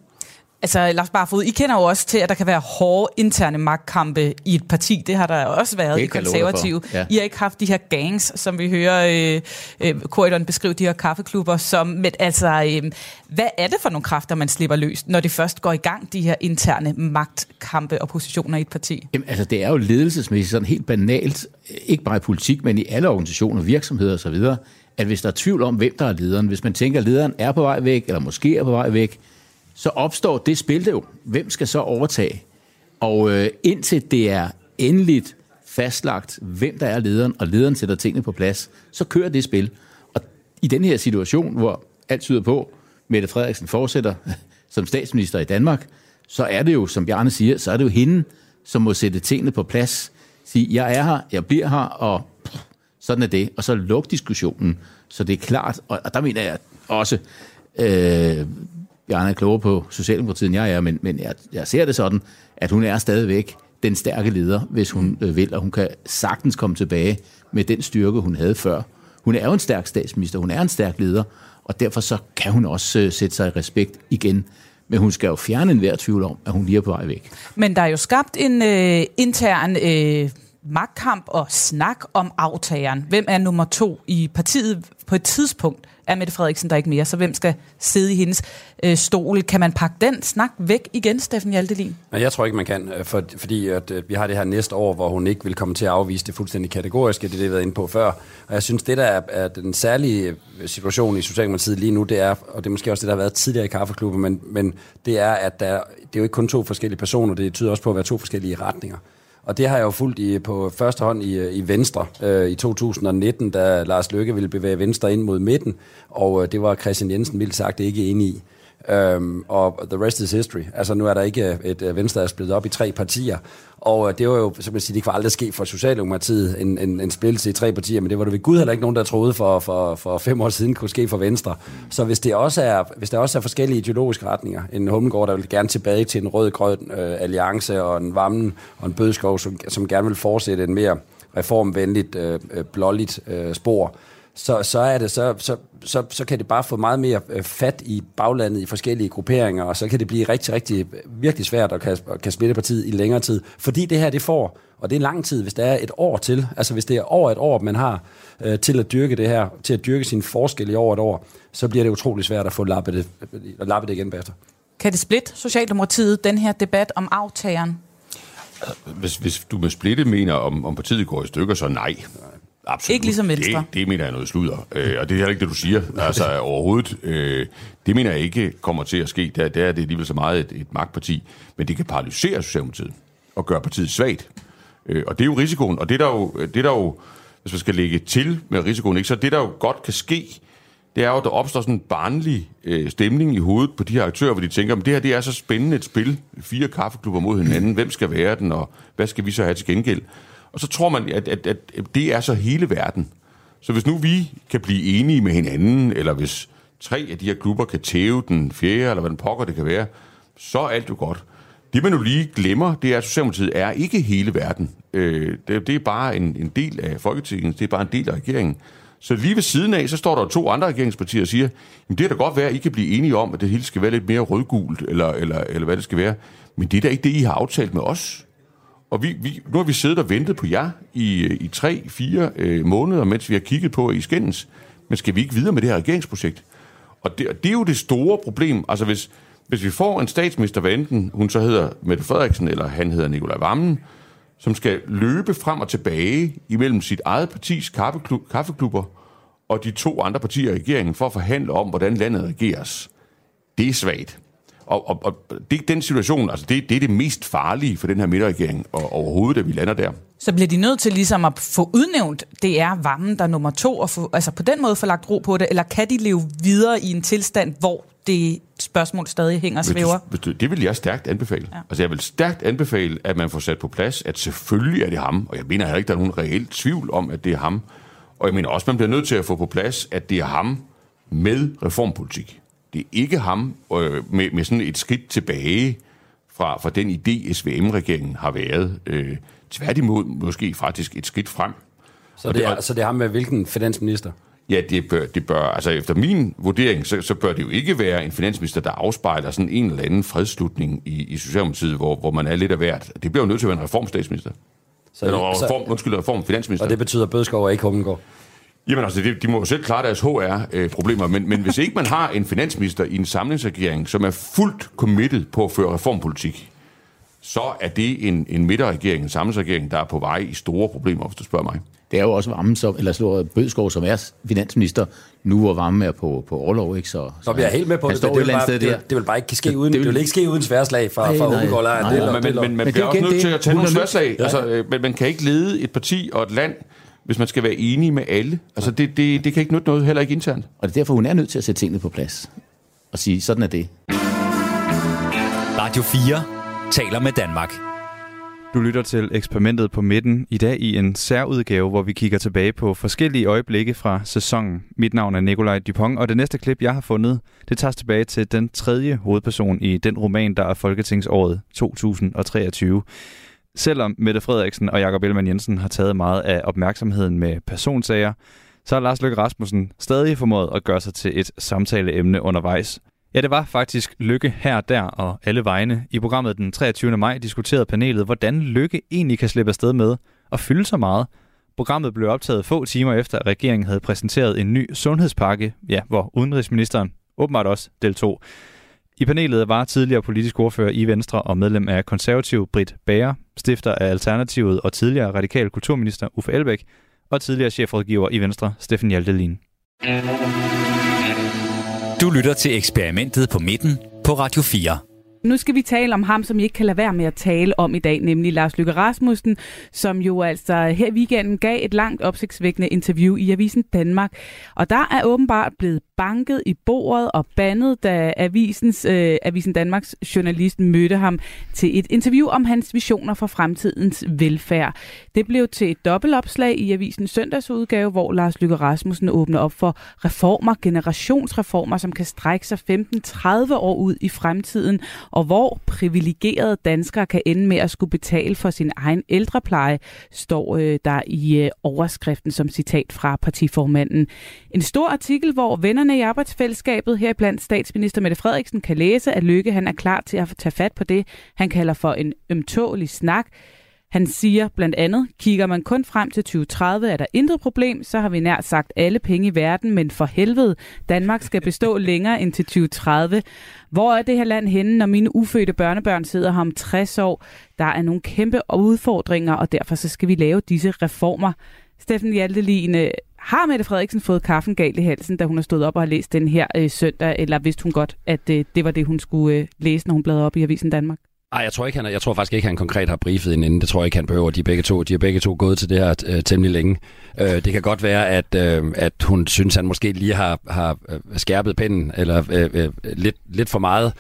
Altså, Lars Barfod, I kender jo også til, at der kan være hårde interne magtkampe i et parti. Det har der også været i konservative. Ja. I har ikke haft de her gangs, som vi hører øh, øh, Korydon beskrive de her kaffeklubber som. Men altså, øh, hvad er det for nogle kræfter, man slipper løs, når det først går i gang, de her interne magtkampe og positioner i et parti? Jamen, altså, det er jo ledelsesmæssigt sådan helt banalt, ikke bare i politik, men i alle organisationer, virksomheder osv., at hvis der er tvivl om, hvem der er lederen, hvis man tænker, at lederen er på vej væk, eller måske er på vej væk, så opstår det spil jo. Hvem skal så overtage? Og øh, indtil det er endeligt fastlagt, hvem der er lederen, og lederen sætter tingene på plads, så kører det spil. Og i den her situation, hvor alt tyder på, Mette Frederiksen fortsætter som statsminister i Danmark, så er det jo, som Bjarne siger, så er det jo hende, som må sætte tingene på plads. Sige, jeg er her, jeg bliver her, og pff, sådan er det. Og så luk diskussionen, så det er klart. Og, og der mener jeg også, øh, Bjarne er klogere på Socialdemokratiet, end jeg er, men, men jeg, jeg ser det sådan, at hun er stadigvæk den stærke leder, hvis hun øh, vil, og hun kan sagtens komme tilbage med den styrke, hun havde før. Hun er jo en stærk statsminister, hun er en stærk leder, og derfor så kan hun også øh, sætte sig i respekt igen. Men hun skal jo fjerne enhver tvivl om, at hun lige er på vej væk. Men der er jo skabt en øh, intern øh, magtkamp og snak om aftageren. Hvem er nummer to i partiet på et tidspunkt? Er Mette Frederiksen der ikke mere, så hvem skal sidde i hendes øh, stol? Kan man pakke den snak væk igen, Steffen Hjaltelin? Nej, jeg tror ikke, man kan, øh, for, fordi at, øh, vi har det her næste år, hvor hun ikke vil komme til at afvise det fuldstændig kategoriske, det er det, vi har været inde på før. Og jeg synes, det der er, er den særlige øh, situation i Socialdemokratiet lige nu, det er, og det er måske også det, der har været tidligere i kaffeklubben, men, men det er, at der, det er jo ikke kun to forskellige personer, det tyder også på at være to forskellige retninger. Og det har jeg jo fulgt i, på første hånd i, i Venstre øh, i 2019, da Lars Løkke ville bevæge Venstre ind mod midten, og øh, det var Christian Jensen vildt sagt ikke enig i. Øhm, og the rest is history. Altså nu er der ikke øh, et, et Venstre, der er splittet op i tre partier, og øh, det var jo, som man siger, det kunne aldrig ske for Socialdemokratiet, en, en, en splittelse i tre partier, men det var det ved Gud heller ikke nogen, der troede for, for, for fem år siden kunne ske for Venstre. Så hvis, det også er, hvis der også er forskellige ideologiske retninger, en Hummelgaard, der vil gerne tilbage til en rød-grøn øh, alliance, og en Vammen og en Bødskov, som, som gerne vil fortsætte en mere reformvenligt, øh blåligt øh, spor, så, så, er det, så, så, så, så kan det bare få meget mere øh, fat i baglandet i forskellige grupperinger, og så kan det blive rigtig, rigtig virkelig svært at kan, kan splitte partiet i længere tid. Fordi det her, det får, og det er lang tid, hvis det er et år til, altså hvis det er over et år, man har øh, til at dyrke det her, til at dyrke sin forskel i over et år, så bliver det utrolig svært at få lappet det, lappet det igen bagefter. Kan det splitte Socialdemokratiet, den her debat om aftageren? Hvis, hvis du med splitte mener, om, om partiet går i stykker, så nej. Absolut. Ikke ligesom Venstre. Det, det mener jeg noget sludder. Øh, og det er heller ikke det, du siger. Altså overhovedet. Øh, det mener jeg ikke kommer til at ske. Der, der er det alligevel så meget et, et magtparti. Men det kan paralysere Socialdemokratiet og gøre partiet svagt. Øh, og det er jo risikoen. Og det der jo, det der jo, hvis man skal lægge til med risikoen, ikke, så det der jo godt kan ske, det er jo, at der opstår sådan en barnlig øh, stemning i hovedet på de her aktører, hvor de tænker, at det her det er så spændende et spil. Fire kaffeklubber mod hinanden. Hvem skal være den, og hvad skal vi så have til gengæld? Og så tror man, at, at, at det er så hele verden. Så hvis nu vi kan blive enige med hinanden, eller hvis tre af de her klubber kan tæve den fjerde, eller hvad den pokker det kan være, så er alt jo godt. Det man nu lige glemmer, det er, at Socialdemokratiet er ikke hele verden. Øh, det, det er bare en, en del af Folketinget, det er bare en del af regeringen. Så lige ved siden af, så står der to andre regeringspartier og siger, jamen det er da godt være, at I kan blive enige om, at det hele skal være lidt mere rødgult, eller, eller, eller hvad det skal være. Men det er da ikke det, I har aftalt med os. Og vi, vi, nu har vi siddet og ventet på jer i, i tre, fire øh, måneder, mens vi har kigget på I skændes. Men skal vi ikke videre med det her regeringsprojekt? Og det, det er jo det store problem. Altså hvis, hvis vi får en statsminister, hvad enten hun så hedder Mette Frederiksen, eller han hedder Nikolaj Vammen, som skal løbe frem og tilbage imellem sit eget partis kaffeklub, kaffeklubber og de to andre partier i regeringen for at forhandle om, hvordan landet regeres. Det er svagt. Og, og, og det, den situation, altså det, det er det mest farlige for den her midterregering og overhovedet, at vi lander der. Så bliver de nødt til ligesom at få udnævnt, det er varmen, der er nummer to, og få, altså på den måde få lagt ro på det, eller kan de leve videre i en tilstand, hvor det spørgsmål stadig hænger og svæver? Hvis du, det vil jeg stærkt anbefale. Ja. Altså jeg vil stærkt anbefale, at man får sat på plads, at selvfølgelig er det ham, og jeg mener heller ikke, der er nogen reelt tvivl om, at det er ham. Og jeg mener også, man bliver nødt til at få på plads, at det er ham med reformpolitik. Det er ikke ham øh, med, med sådan et skridt tilbage fra, fra den idé, SVM-regeringen har været. Øh, tværtimod måske faktisk et skridt frem. Så det, er, så det er ham med hvilken finansminister? Ja, det bør, det bør, altså efter min vurdering, så, så bør det jo ikke være en finansminister, der afspejler sådan en eller anden fredslutning i, i Socialdemokratiet, hvor, hvor man er lidt af hvert. Det bliver jo nødt til at være en reformstatsminister. Så, eller reform, så, undskyld, reformfinansminister. Og det betyder Bødskov og ikke Hummelgaard? Jamen altså, de, de må jo selv klare deres HR-problemer, men, men hvis ikke man har en finansminister i en samlingsregering, som er fuldt committed på at føre reformpolitik, så er det en, en midterregering, en samlingsregering, der er på vej i store problemer, hvis du spørger mig. Det er jo også Vammen, som, eller slår Bødskov, som er finansminister, nu hvor Vammen er på, på overlov, ikke? Så, så, jeg helt med på det, det, det, bare, det, det, det, vil bare ikke ske uden, det, vil, det vil ikke ske uden sværslag fra, nej, fra Ungegård. Men, men, men man bliver også nødt til at tage nogle sværslag. Altså, øh, men man kan ikke lede et parti og et land, hvis man skal være enig med alle. Altså, det, det, det kan ikke nytte noget, heller ikke internt. Og det er derfor, hun er nødt til at sætte tingene på plads. Og sige, sådan er det. Radio 4 taler med Danmark. Du lytter til eksperimentet på midten i dag i en særudgave, hvor vi kigger tilbage på forskellige øjeblikke fra sæsonen. Mit navn er Nikolaj Dupont, og det næste klip, jeg har fundet, det tager tilbage til den tredje hovedperson i den roman, der er Folketingsåret 2023. Selvom Mette Frederiksen og Jakob Ellemann Jensen har taget meget af opmærksomheden med personsager, så har Lars Løkke Rasmussen stadig formået at gøre sig til et samtaleemne undervejs. Ja, det var faktisk Lykke her, der og alle vegne. I programmet den 23. maj diskuterede panelet, hvordan Lykke egentlig kan slippe afsted med at fylde så meget. Programmet blev optaget få timer efter, at regeringen havde præsenteret en ny sundhedspakke, ja, hvor udenrigsministeren åbenbart også deltog. I panelet var tidligere politisk ordfører i Venstre og medlem af konservativ Britt Bager, stifter af Alternativet og tidligere radikal kulturminister Uffe Elbæk, og tidligere chefrådgiver i Venstre, Steffen Hjaltelin. Du lytter til eksperimentet på midten på Radio 4. Nu skal vi tale om ham, som I ikke kan lade være med at tale om i dag, nemlig Lars Lykke Rasmussen, som jo altså her i weekenden gav et langt opsigtsvækkende interview i Avisen Danmark. Og der er åbenbart blevet banket i bordet og bandet, da Avisens, øh, Avisen Danmarks journalist mødte ham til et interview om hans visioner for fremtidens velfærd. Det blev til et dobbeltopslag i Avisens søndagsudgave, hvor Lars Lykke Rasmussen åbner op for reformer, generationsreformer, som kan strække sig 15-30 år ud i fremtiden, og hvor privilegerede danskere kan ende med at skulle betale for sin egen ældrepleje, står øh, der i øh, overskriften som citat fra partiformanden. En stor artikel, hvor vennerne i arbejdsfællesskabet her blandt statsminister Mette Frederiksen kan læse, at Lykke han er klar til at tage fat på det, han kalder for en ømtålig snak. Han siger blandt andet, kigger man kun frem til 2030, er der intet problem, så har vi nær sagt alle penge i verden, men for helvede, Danmark skal bestå længere end til 2030. Hvor er det her land henne, når mine ufødte børnebørn sidder her om 60 år? Der er nogle kæmpe udfordringer, og derfor så skal vi lave disse reformer. Steffen Hjalteline, har Mette Frederiksen fået kaffen galt i halsen, da hun har stået op og har læst den her øh, søndag, eller vidste hun godt, at øh, det var det, hun skulle øh, læse, når hun bladrede op i Avisen Danmark? Nej, jeg tror, ikke, han, jeg tror faktisk ikke, han konkret har briefet en inden. Det tror jeg ikke, han behøver. De er begge to, de er begge to gået til det her øh, temmelig længe. Øh, det kan godt være, at, øh, at hun synes, han måske lige har, har øh, skærpet pinden, eller øh, øh, lidt, lidt for meget,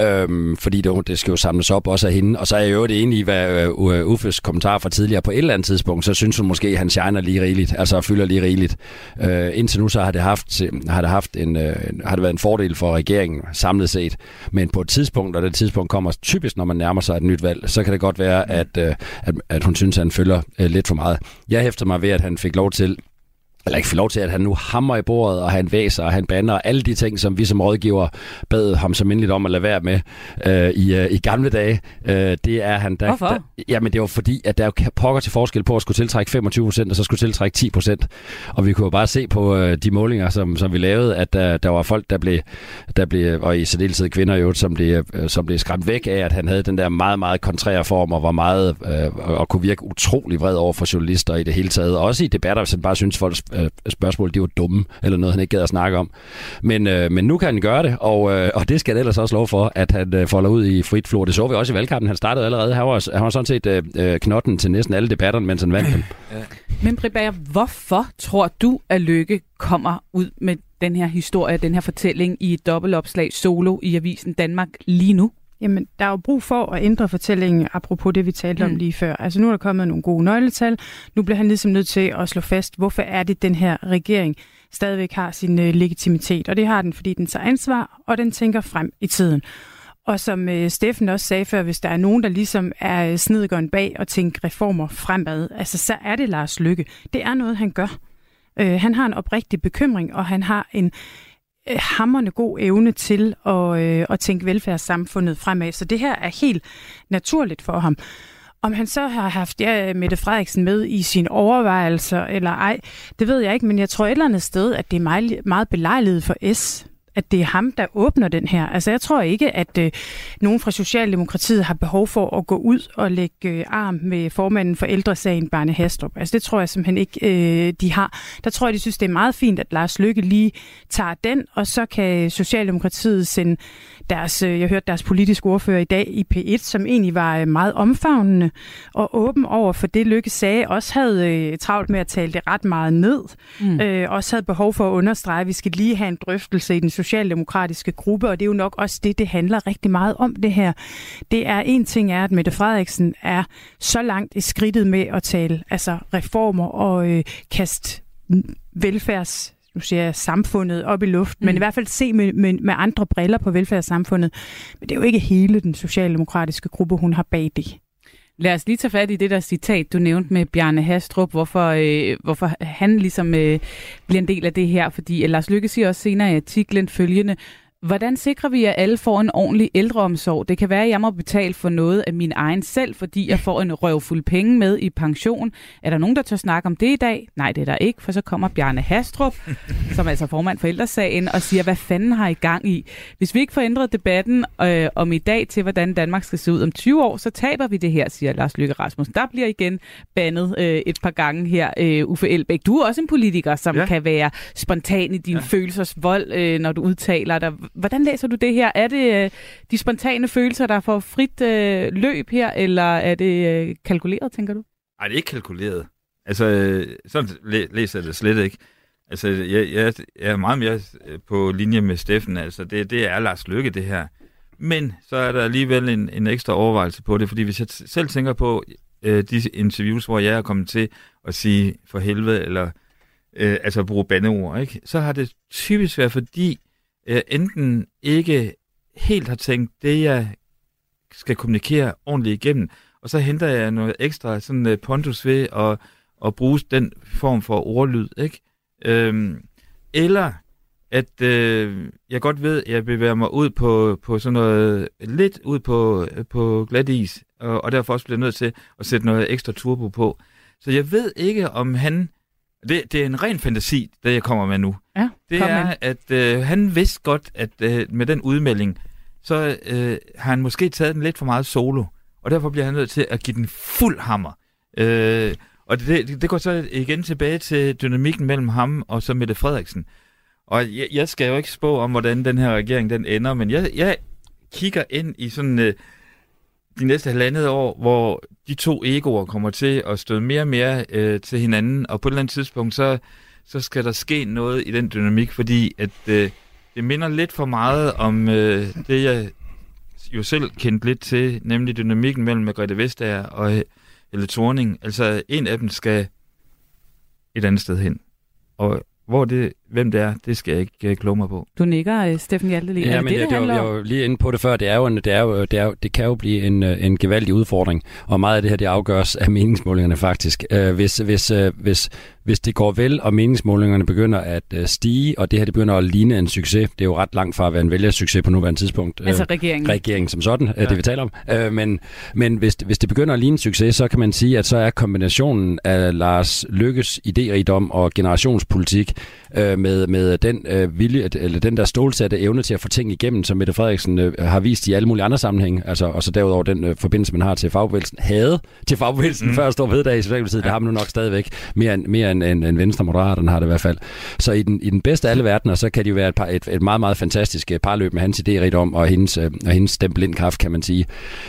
øh, fordi det, det skal jo samles op også af hende. Og så er jeg jo det enig i, hvad øh, øh, Uffes kommentar fra tidligere på et eller andet tidspunkt, så synes hun måske, at han shiner lige rigeligt, altså fylder lige rigeligt. Øh, indtil nu så har det, haft, har det, haft en, øh, har det været en fordel for regeringen samlet set. Men på et tidspunkt, og det tidspunkt kommer typisk, når man nærmer sig et nyt valg, så kan det godt være, at, øh, at, at hun synes, at han følger øh, lidt for meget. Jeg hæfter mig ved, at han fik lov til eller ikke få lov til, at han nu hammer i bordet, og han væser, og han banner, og alle de ting, som vi som rådgiver bad ham så mindeligt om at lade være med øh, i, øh, i gamle dage. Øh, det er han... Der, Hvorfor? Der, jamen, det var fordi, at der er jo pokker til forskel på at skulle tiltrække 25 procent, og så skulle tiltrække 10 procent. Og vi kunne jo bare se på øh, de målinger, som, som vi lavede, at der, der var folk, der blev, der blev, og i særdeleshed kvinder jo, som blev, øh, som blev skræmt væk af, at han havde den der meget, meget kontrære form, og var meget, øh, og kunne virke utrolig vred over for journalister i det hele taget. Også i debatter, hvis han bare synes, folk øh, spørgsmål, de var dumme, eller noget, han ikke gad at snakke om. Men, øh, men nu kan han gøre det, og, øh, og det skal det ellers også lov for, at han øh, folder ud i frit flor. Det så vi også i valgkampen. Han startede allerede. Han var, han var sådan set øh, øh knotten til næsten alle debatterne, mens han vandt dem. Men Bribager, hvorfor tror du, at Lykke kommer ud med den her historie, den her fortælling i et dobbeltopslag solo i Avisen Danmark lige nu? Jamen, der er jo brug for at ændre fortællingen, apropos det, vi talte mm. om lige før. Altså, nu er der kommet nogle gode nøgletal. Nu bliver han ligesom nødt til at slå fast, hvorfor er det, den her regering stadigvæk har sin uh, legitimitet. Og det har den, fordi den tager ansvar, og den tænker frem i tiden. Og som uh, Steffen også sagde før, hvis der er nogen, der ligesom er snedgården bag og tænker reformer fremad, altså så er det Lars Lykke. Det er noget, han gør. Uh, han har en oprigtig bekymring, og han har en, Øh, Øh, hammerne god evne til at, øh, at tænke velfærdssamfundet fremad. Så det her er helt naturligt for ham. Om han så har haft ja, Mette Frederiksen med i sine overvejelser eller ej, det ved jeg ikke, men jeg tror et eller andet sted, at det er meget, meget belejligt for S at det er ham, der åbner den her. Altså jeg tror ikke, at øh, nogen fra Socialdemokratiet har behov for at gå ud og lægge øh, arm med formanden for ældresagen, Barne Hastrup. Altså det tror jeg simpelthen ikke, øh, de har. Der tror jeg, de synes, det er meget fint, at Lars Lykke lige tager den, og så kan Socialdemokratiet sende deres, øh, jeg hørte deres politiske ordfører i dag i P1, som egentlig var øh, meget omfavnende og åben over for det, Lykke sagde, også havde øh, travlt med at tale det ret meget ned, mm. øh, også havde behov for at understrege, at vi skal lige have en drøftelse i den socialdemokratiske gruppe, og det er jo nok også det, det handler rigtig meget om det her. Det er en ting er, at Mette Frederiksen er så langt i skridtet med at tale altså reformer og øh, kaste velfærds nu siger jeg samfundet op i luften, mm. men i hvert fald se med, med, med andre briller på velfærdssamfundet. Men det er jo ikke hele den socialdemokratiske gruppe, hun har bag det. Lad os lige tage fat i det der citat, du nævnte med Bjarne Hastrup, hvorfor, øh, hvorfor han ligesom øh, bliver en del af det her. Fordi øh, Lars Lykke siger også senere i artiklen følgende, Hvordan sikrer vi, at alle får en ordentlig ældreomsorg? Det kan være, at jeg må betale for noget af min egen selv, fordi jeg får en røvfuld penge med i pension. Er der nogen, der tør snakke om det i dag? Nej, det er der ikke, for så kommer Bjarne Hastrup, som er altså formand for ældresagen, og siger, hvad fanden har I gang i? Hvis vi ikke får ændret debatten øh, om i dag til, hvordan Danmark skal se ud om 20 år, så taber vi det her, siger Lars Lykke Rasmussen. Der bliver igen bandet øh, et par gange her, øh, Uffe Elbæk. Du er også en politiker, som ja. kan være spontan i din ja. følelsers vold, øh, når du udtaler dig. Hvordan læser du det her? Er det øh, de spontane følelser, der får frit øh, løb her, eller er det øh, kalkuleret, tænker du? Nej, det er ikke kalkuleret. Altså, øh, sådan læ- læser jeg det slet ikke. Altså, jeg, jeg, jeg er meget mere øh, på linje med Steffen. Altså, det, det er Lars Lykke, det her. Men så er der alligevel en, en ekstra overvejelse på det, fordi hvis jeg selv tænker på øh, de interviews, hvor jeg er kommet til at sige for helvede, eller øh, altså bruge bandeord, ikke? så har det typisk været fordi, øh, enten ikke helt har tænkt det, jeg skal kommunikere ordentligt igennem, og så henter jeg noget ekstra sådan øh, pondus ved at, at bruge den form for ordlyd, ikke? Øhm, eller at øh, jeg godt ved, at jeg bevæger mig ud på, på sådan noget, lidt ud på, på glat is, og, og derfor også bliver nødt til at sætte noget ekstra turbo på. Så jeg ved ikke, om han det, det er en ren fantasi, det jeg kommer med nu. Ja, det er, med. at øh, han vidste godt, at øh, med den udmelding, så øh, har han måske taget den lidt for meget solo. Og derfor bliver han nødt til at give den fuld hammer. Øh, og det, det, det går så igen tilbage til dynamikken mellem ham og så Mette Frederiksen. Og jeg, jeg skal jo ikke spå om, hvordan den her regering den ender, men jeg, jeg kigger ind i sådan øh, de næste halvandet år, hvor de to egoer kommer til at støde mere og mere øh, til hinanden, og på et eller andet tidspunkt, så, så skal der ske noget i den dynamik, fordi at øh, det minder lidt for meget om øh, det, jeg jo selv kendte lidt til, nemlig dynamikken mellem Margrethe Vestager og øh, Helle Thorning. Altså, en af dem skal et andet sted hen. Og hvor det, hvem det er, det skal jeg ikke uh, kloge mig på. Du nikker, uh, Steffen Hjalte. Ja, er men det, det, det, det, det, jeg var lige inde på det før. Det er jo en, det er jo, det, er jo, det kan jo blive en, øh, en gevaldig udfordring, og meget af det her det afgøres af meningsmålingerne faktisk. Uh, hvis, hvis, uh, hvis, hvis det går vel, og meningsmålingerne begynder at uh, stige, og det her det begynder at ligne en succes, det er jo ret langt fra at være en vælgersucces på nuværende tidspunkt. Altså regeringen? Regeringen som sådan, ja. det vi taler om. Uh, men men hvis, hvis det begynder at ligne en succes, så kan man sige, at så er kombinationen af Lars Lykkes idérigdom og generationspolitik med, med den uh, vilje, eller den der stålsatte evne til at få ting igennem, som Mette Frederiksen uh, har vist i alle mulige andre sammenhæng, altså, og så derudover den uh, forbindelse, man har til fagbevægelsen, havde til fagbevægelsen mm. før stor veddag i Socialdemokratiet, ja. det har man nu nok stadigvæk mere end, mere end, end, end Venstre Moderaterne har det i hvert fald. Så i den, i den bedste af alle verdener, så kan det jo være et, par, et, et meget, meget fantastisk parløb med hans idé om, og hendes, og hendes stempelindkraft, kan man sige.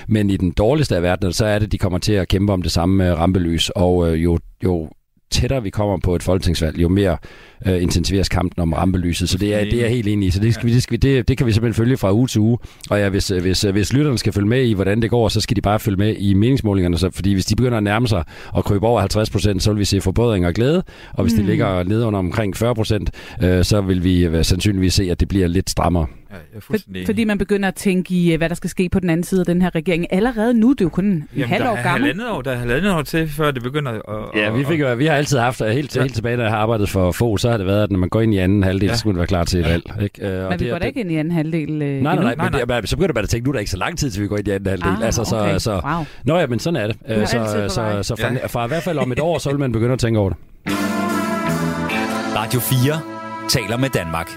Men i den dårligste af verdener, så er det, de kommer til at kæmpe om det samme rampelys, og øh, jo, jo tættere vi kommer på et folketingsvalg, jo mere øh, intensiveres kampen om rampelyset. Så det er, det er jeg helt enig i. Så det, skal vi, det, skal vi, det, det kan vi simpelthen følge fra uge til uge. Og ja, hvis, hvis, hvis lytterne skal følge med i, hvordan det går, så skal de bare følge med i meningsmålingerne. Så, fordi hvis de begynder at nærme sig og krybe over 50 procent, så vil vi se forbedring og glæde. Og hvis mm. de ligger nede under omkring 40 procent, øh, så vil vi øh, sandsynligvis se, at det bliver lidt strammere. Ja, jeg For, fordi man begynder at tænke i, hvad der skal ske på den anden side af den her regering. Allerede nu, det er jo kun en Jamen, halv år gammel. Halvandet år, der er halvandet år til, før det begynder at... Ja, vi, fik jo, vi har altid haft, helt, ja. helt tilbage, da jeg har arbejdet for få, så har det været, at når man går ind i anden halvdel, ja. så skulle det være klar til et valg. Ikke? Uh, og men vi går da ikke ind i anden halvdel uh, Nej, nej, nej, nej, nej. Men, så begynder man at tænke, nu er der ikke så lang tid, til vi går ind i anden halvdel. Ah, altså, så, okay. så, wow. Nå ja, men sådan er det. Uh, så, så, så, så fra, ja. fra i hvert fald om et år, så vil man begynde at tænke over det. Radio 4 taler med Danmark.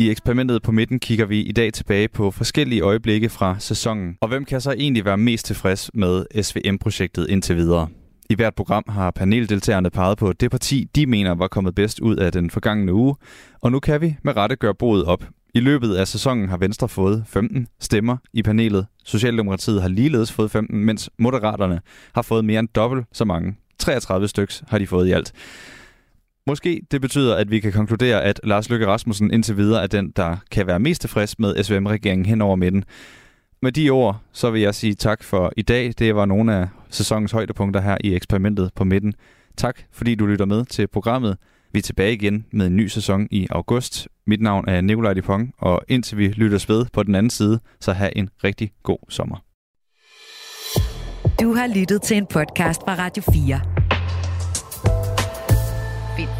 I eksperimentet på midten kigger vi i dag tilbage på forskellige øjeblikke fra sæsonen. Og hvem kan så egentlig være mest tilfreds med SVM-projektet indtil videre? I hvert program har paneldeltagerne peget på det parti, de mener var kommet bedst ud af den forgangne uge. Og nu kan vi med rette gøre boet op. I løbet af sæsonen har Venstre fået 15 stemmer i panelet. Socialdemokratiet har ligeledes fået 15, mens Moderaterne har fået mere end dobbelt så mange. 33 styks har de fået i alt. Måske det betyder, at vi kan konkludere, at Lars Løkke Rasmussen indtil videre er den, der kan være mest tilfreds med SVM-regeringen hen over midten. Med de ord, så vil jeg sige tak for i dag. Det var nogle af sæsonens højdepunkter her i eksperimentet på midten. Tak, fordi du lytter med til programmet. Vi er tilbage igen med en ny sæson i august. Mit navn er Nikolaj Dupont, og indtil vi lytter ved på den anden side, så have en rigtig god sommer. Du har lyttet til en podcast fra Radio 4.